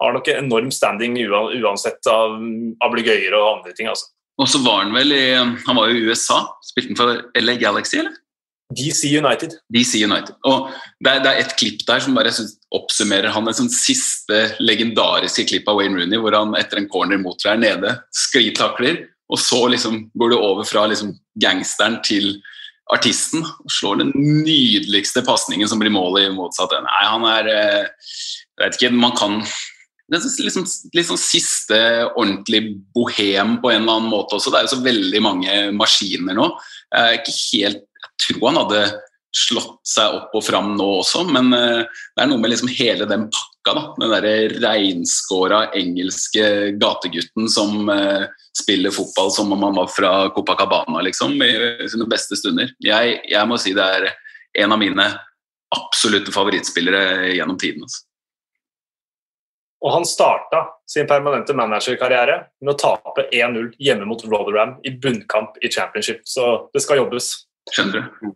har nok en enorm standing uansett av ablegøyer og andre ting. altså. Og så var han vel i Han var jo i USA. Spilte han for LA Galaxy, eller? DC United. DC United. Og det er, det er et klipp der som bare oppsummerer han. Et sånn siste legendariske klipp av Wayne Rooney hvor han etter en corner mot deg er nede, sklitakler, og så liksom går du over fra liksom gangsteren til artisten og slår den nydeligste pasningen som blir målet i motsatt ende. Nei, han er eh, Jeg vet ikke, man kan er liksom, liksom siste ordentlig bohem på en eller annen måte også. Det er jo så veldig mange maskiner nå. Jeg, ikke helt, jeg tror han hadde slått seg opp og fram nå også, men uh, det er noe med liksom hele den pakka. da, Den derre reinskåra engelske gategutten som uh, spiller fotball som om han var fra Copacabana, liksom, i sine beste stunder. Jeg, jeg må si det er en av mine absolutte favorittspillere gjennom tiden. Altså. Og han starta sin permanente managerkarriere med å tape 1-0 hjemme mot Rotherham i bunnkamp i championship, så det skal jobbes. Skjønner du?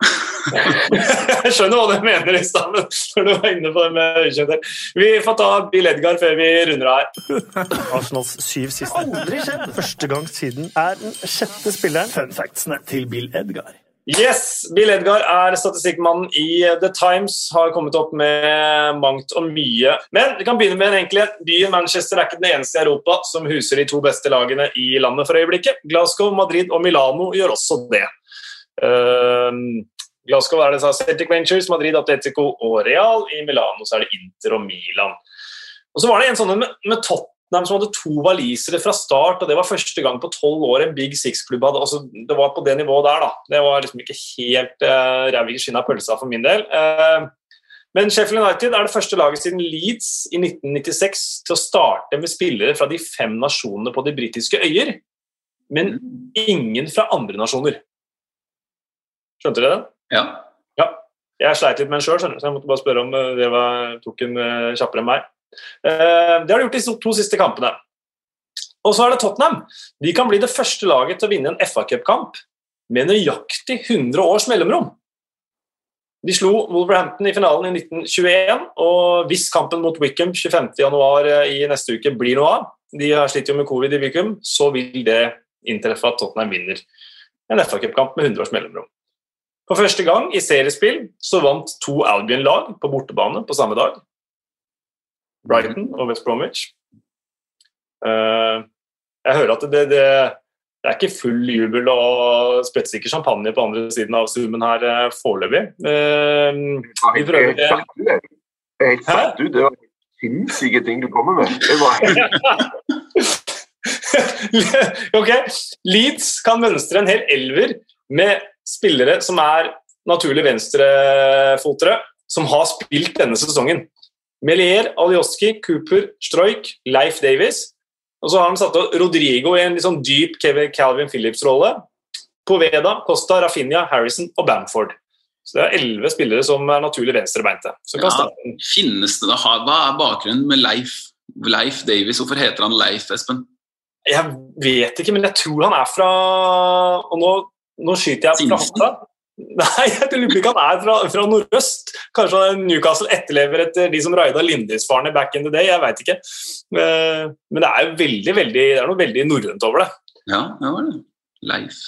Jeg skjønner hva du mener i stad, men når du var inne på det med øyekjønner. Vi får ta Bill Edgar før vi runder av her. Arsenals syv siste. Aldri skjedd! Første gang siden er den sjette spilleren. Fun factsene til Bill Edgar. Yes, Bill Edgar er statistikkmannen i The Times. Har kommet opp med mangt og mye. Men vi kan begynne med en enkelhet. Byen Manchester er ikke den eneste i Europa som huser de to beste lagene i landet for øyeblikket. Glasgow, Madrid og Milano gjør også det. Uh, Glasgow er det Celtic Ventures, Madrid, Atletico og Real. I Milano er det Inter og Milan. Og så var det en sånn med, med Tottenham som hadde to walisere fra start, og det var første gang på tolv år en Big Six-klubb hadde altså, Det var på det nivået der, da. Det var liksom ikke helt uh, ræv i skinnet av pølsa for min del. Uh, men Sheffield United er det første laget siden Leeds i 1996 til å starte med spillere fra de fem nasjonene på de britiske øyer, men ingen fra andre nasjoner. Skjønte dere det? Ja. ja. Jeg sleit litt med den sjøl, så jeg måtte bare spørre om eh, det var, tok en kjappere enn meg. Uh, det har de gjort de to siste kampene. Og så er det Tottenham. De kan bli det første laget til å vinne en FA-cupkamp med nøyaktig 100 års mellomrom. De slo Wolverhampton i finalen i 1921, og hvis kampen mot Wickham 25.1 i neste uke blir noe av, de har slitt jo med covid i Wickham, så vil det inntreffe at Tottenham vinner en FA-cupkamp med 100 års mellomrom. For første gang i seriespill så vant to Albion-lag på bortebane på samme dag. Brighton og West Bromwich. Uh, jeg hører at det, det, det, er ikke full jubel og sprettsikker champagne på andre siden av zoomen her uh, foreløpig. Uh, vi prøver det. Jeg er helt satt ut. Det var sinnssyke ting du kommer med. Det var ok. Leeds kan mønstre en hel elver med spillere som er naturlig venstrefotere, som har spilt denne sesongen. Melier, Alioski, Cooper, Stroik, Leif Davies. Og så har han satt opp Rodrigo i en litt sånn dyp Calvin Phillips-rolle. Poveda, Costa, Rafinha, Harrison og Bamford. Så det er elleve spillere som er naturlig venstrebeinte. Ja, finnes det da, Hva er bakgrunnen med Leif, Leif Davies? Hvorfor heter han Leif, Espen? Jeg vet ikke, men jeg tror han er fra Og nå nå skyter jeg fra hofta. Nei, jeg lurer ikke han er fra, fra nordøst. Kanskje Newcastle etterlever etter de som raida Lindisfarene back in the day. Jeg veit ikke. Eh, men det er jo veldig, veldig, det er noe veldig norrønt over det. Ja, det var det. Leif.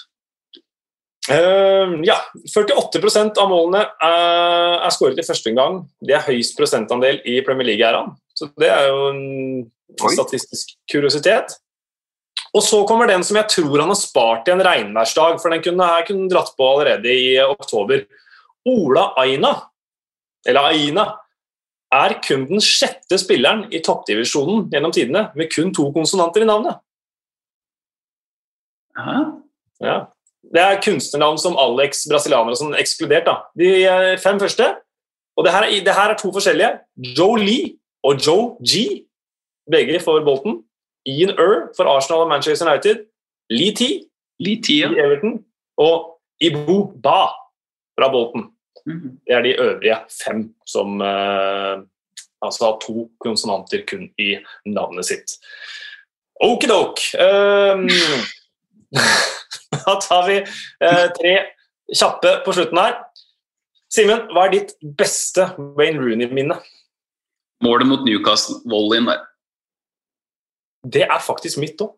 Uh, ja. 48% av målene er, er skåret i første omgang. Det er høyest prosentandel i Premier League-æraen. Så det er jo en statistisk kuriositet. Og så kommer den som jeg tror han har spart i en regnværsdag, for den kunne jeg kunne dratt på allerede i oktober. Ola Aina, eller Aina, er kun den sjette spilleren i toppdivisjonen gjennom tidene med kun to konsonanter i navnet. Hæ? Ja. Det er kunstnernavn som Alex, brasilianere som ekskludert. da. De fem første. Og det her, det her er to forskjellige. Joe Lee og Joe G, begge for Bolton. Ian Err for Arsenal og Manchester United, Lee Tee ja. i Everton og Ibu Ba fra Bolton. Mhm. Det er de øvrige fem som eh, altså har to konsonanter kun i navnet sitt. Okidok. Um, da tar vi eh, tre kjappe på slutten her. Simen, hva er ditt beste Wayne Rooney-minne? Målet mot Newcastle, volleyen der. Det er faktisk mitt òg.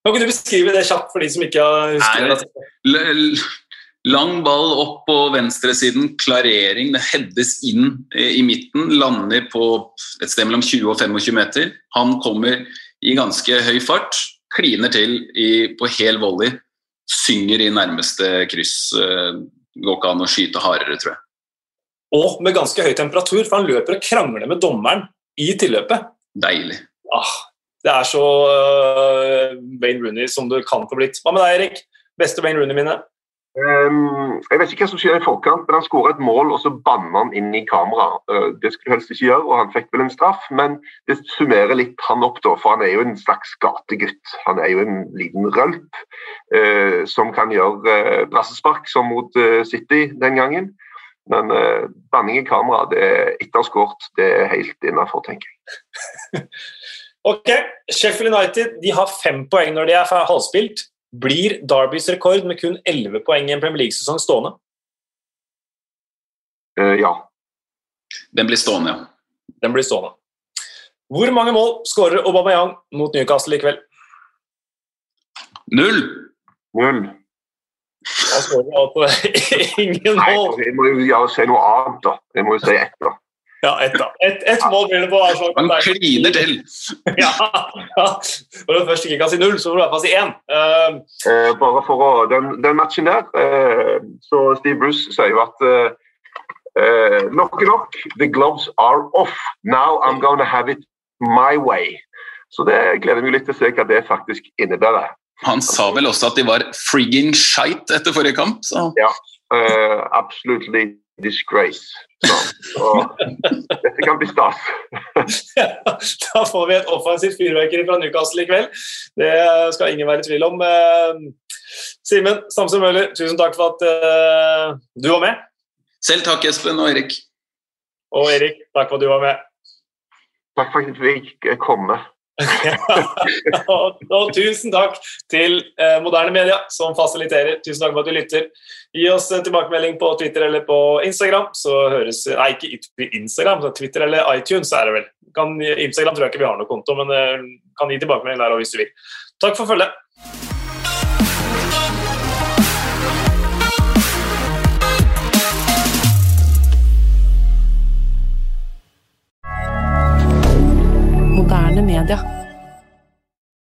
Kan ikke du beskrive det kjapt for de som ikke husker det? Lang ball opp på venstresiden, klarering. Det heades inn i midten. Lander på et sted mellom 20 og 25 meter. Han kommer i ganske høy fart. Kliner til i, på hel volley. Synger i nærmeste kryss. Går ikke an å skyte hardere, tror jeg. Og med ganske høy temperatur, for han løper og krangler med dommeren i tilløpet. Deilig. Ah, det er så uh, Wayne Rooney som du kan få blitt. Hva med deg, Erik? Beste Wayne Rooney-minne? Um, jeg vet ikke hva som skjer i forkant, men han skåra et mål, og så banna han inn i kamera. Uh, det skulle helst ikke gjøre, og han fikk vel en straff, men det summerer litt han opp, da, for han er jo en slags gategutt. Han er jo en liten rølp uh, som kan gjøre uh, brassespark, som mot City den gangen. Men banning i kamera det er etterskåret. det er helt innafor, tenker jeg. ok, Sheffield United de har fem poeng når de er halvspilt. Blir Derbys rekord med kun 11 poeng i en Premier League-sesong stående? Uh, ja. Den blir stående, ja. Den blir stående. Hvor mange mål skårer Aubameyang mot Newcastle i kveld? Null. Null. Skårer altså ingen mål. Nei, jeg må jo si noe annet, da. Jeg må jo si ett, da. Ja, ett da. Et, et mål blir det på Arsenal. Man kliner til! ja, ja. Når du først ikke kan si null, så får du i hvert fall si én. Uh, uh, bare for å, den, den matchen der, uh, så Steve Bruce sier jo at Nok er nok. The gloves are off. Now I'm gonna have it my way. Så det gleder jeg meg litt til å se hva det faktisk innebærer. Han sa vel også at de var frigging shite etter forrige kamp, så Ja. absolutely disgrace. Så, så, dette kan bli stas. da får vi et offensivt fyrverkeri fra Newcastle i kveld. Det skal ingen være i tvil om. Eh, Simen Samsø Møller, tusen takk for at uh, du var med. Selv takk, Espen og Erik. Og Erik, takk for at du var med. Takk for at vi fikk komme. og, og, tusen takk til eh, Moderne Media, som fasiliterer. Tusen takk for at du lytter. Gi oss en tilbakemelding på Twitter eller på Instagram. Så høres, Nei, ikke Instagram, så Twitter eller iTunes er det vel. Kan, Instagram tror jeg ikke vi har noe konto, men eh, kan gi tilbakemelding der hvis du vil. Takk for følget. Moderne media.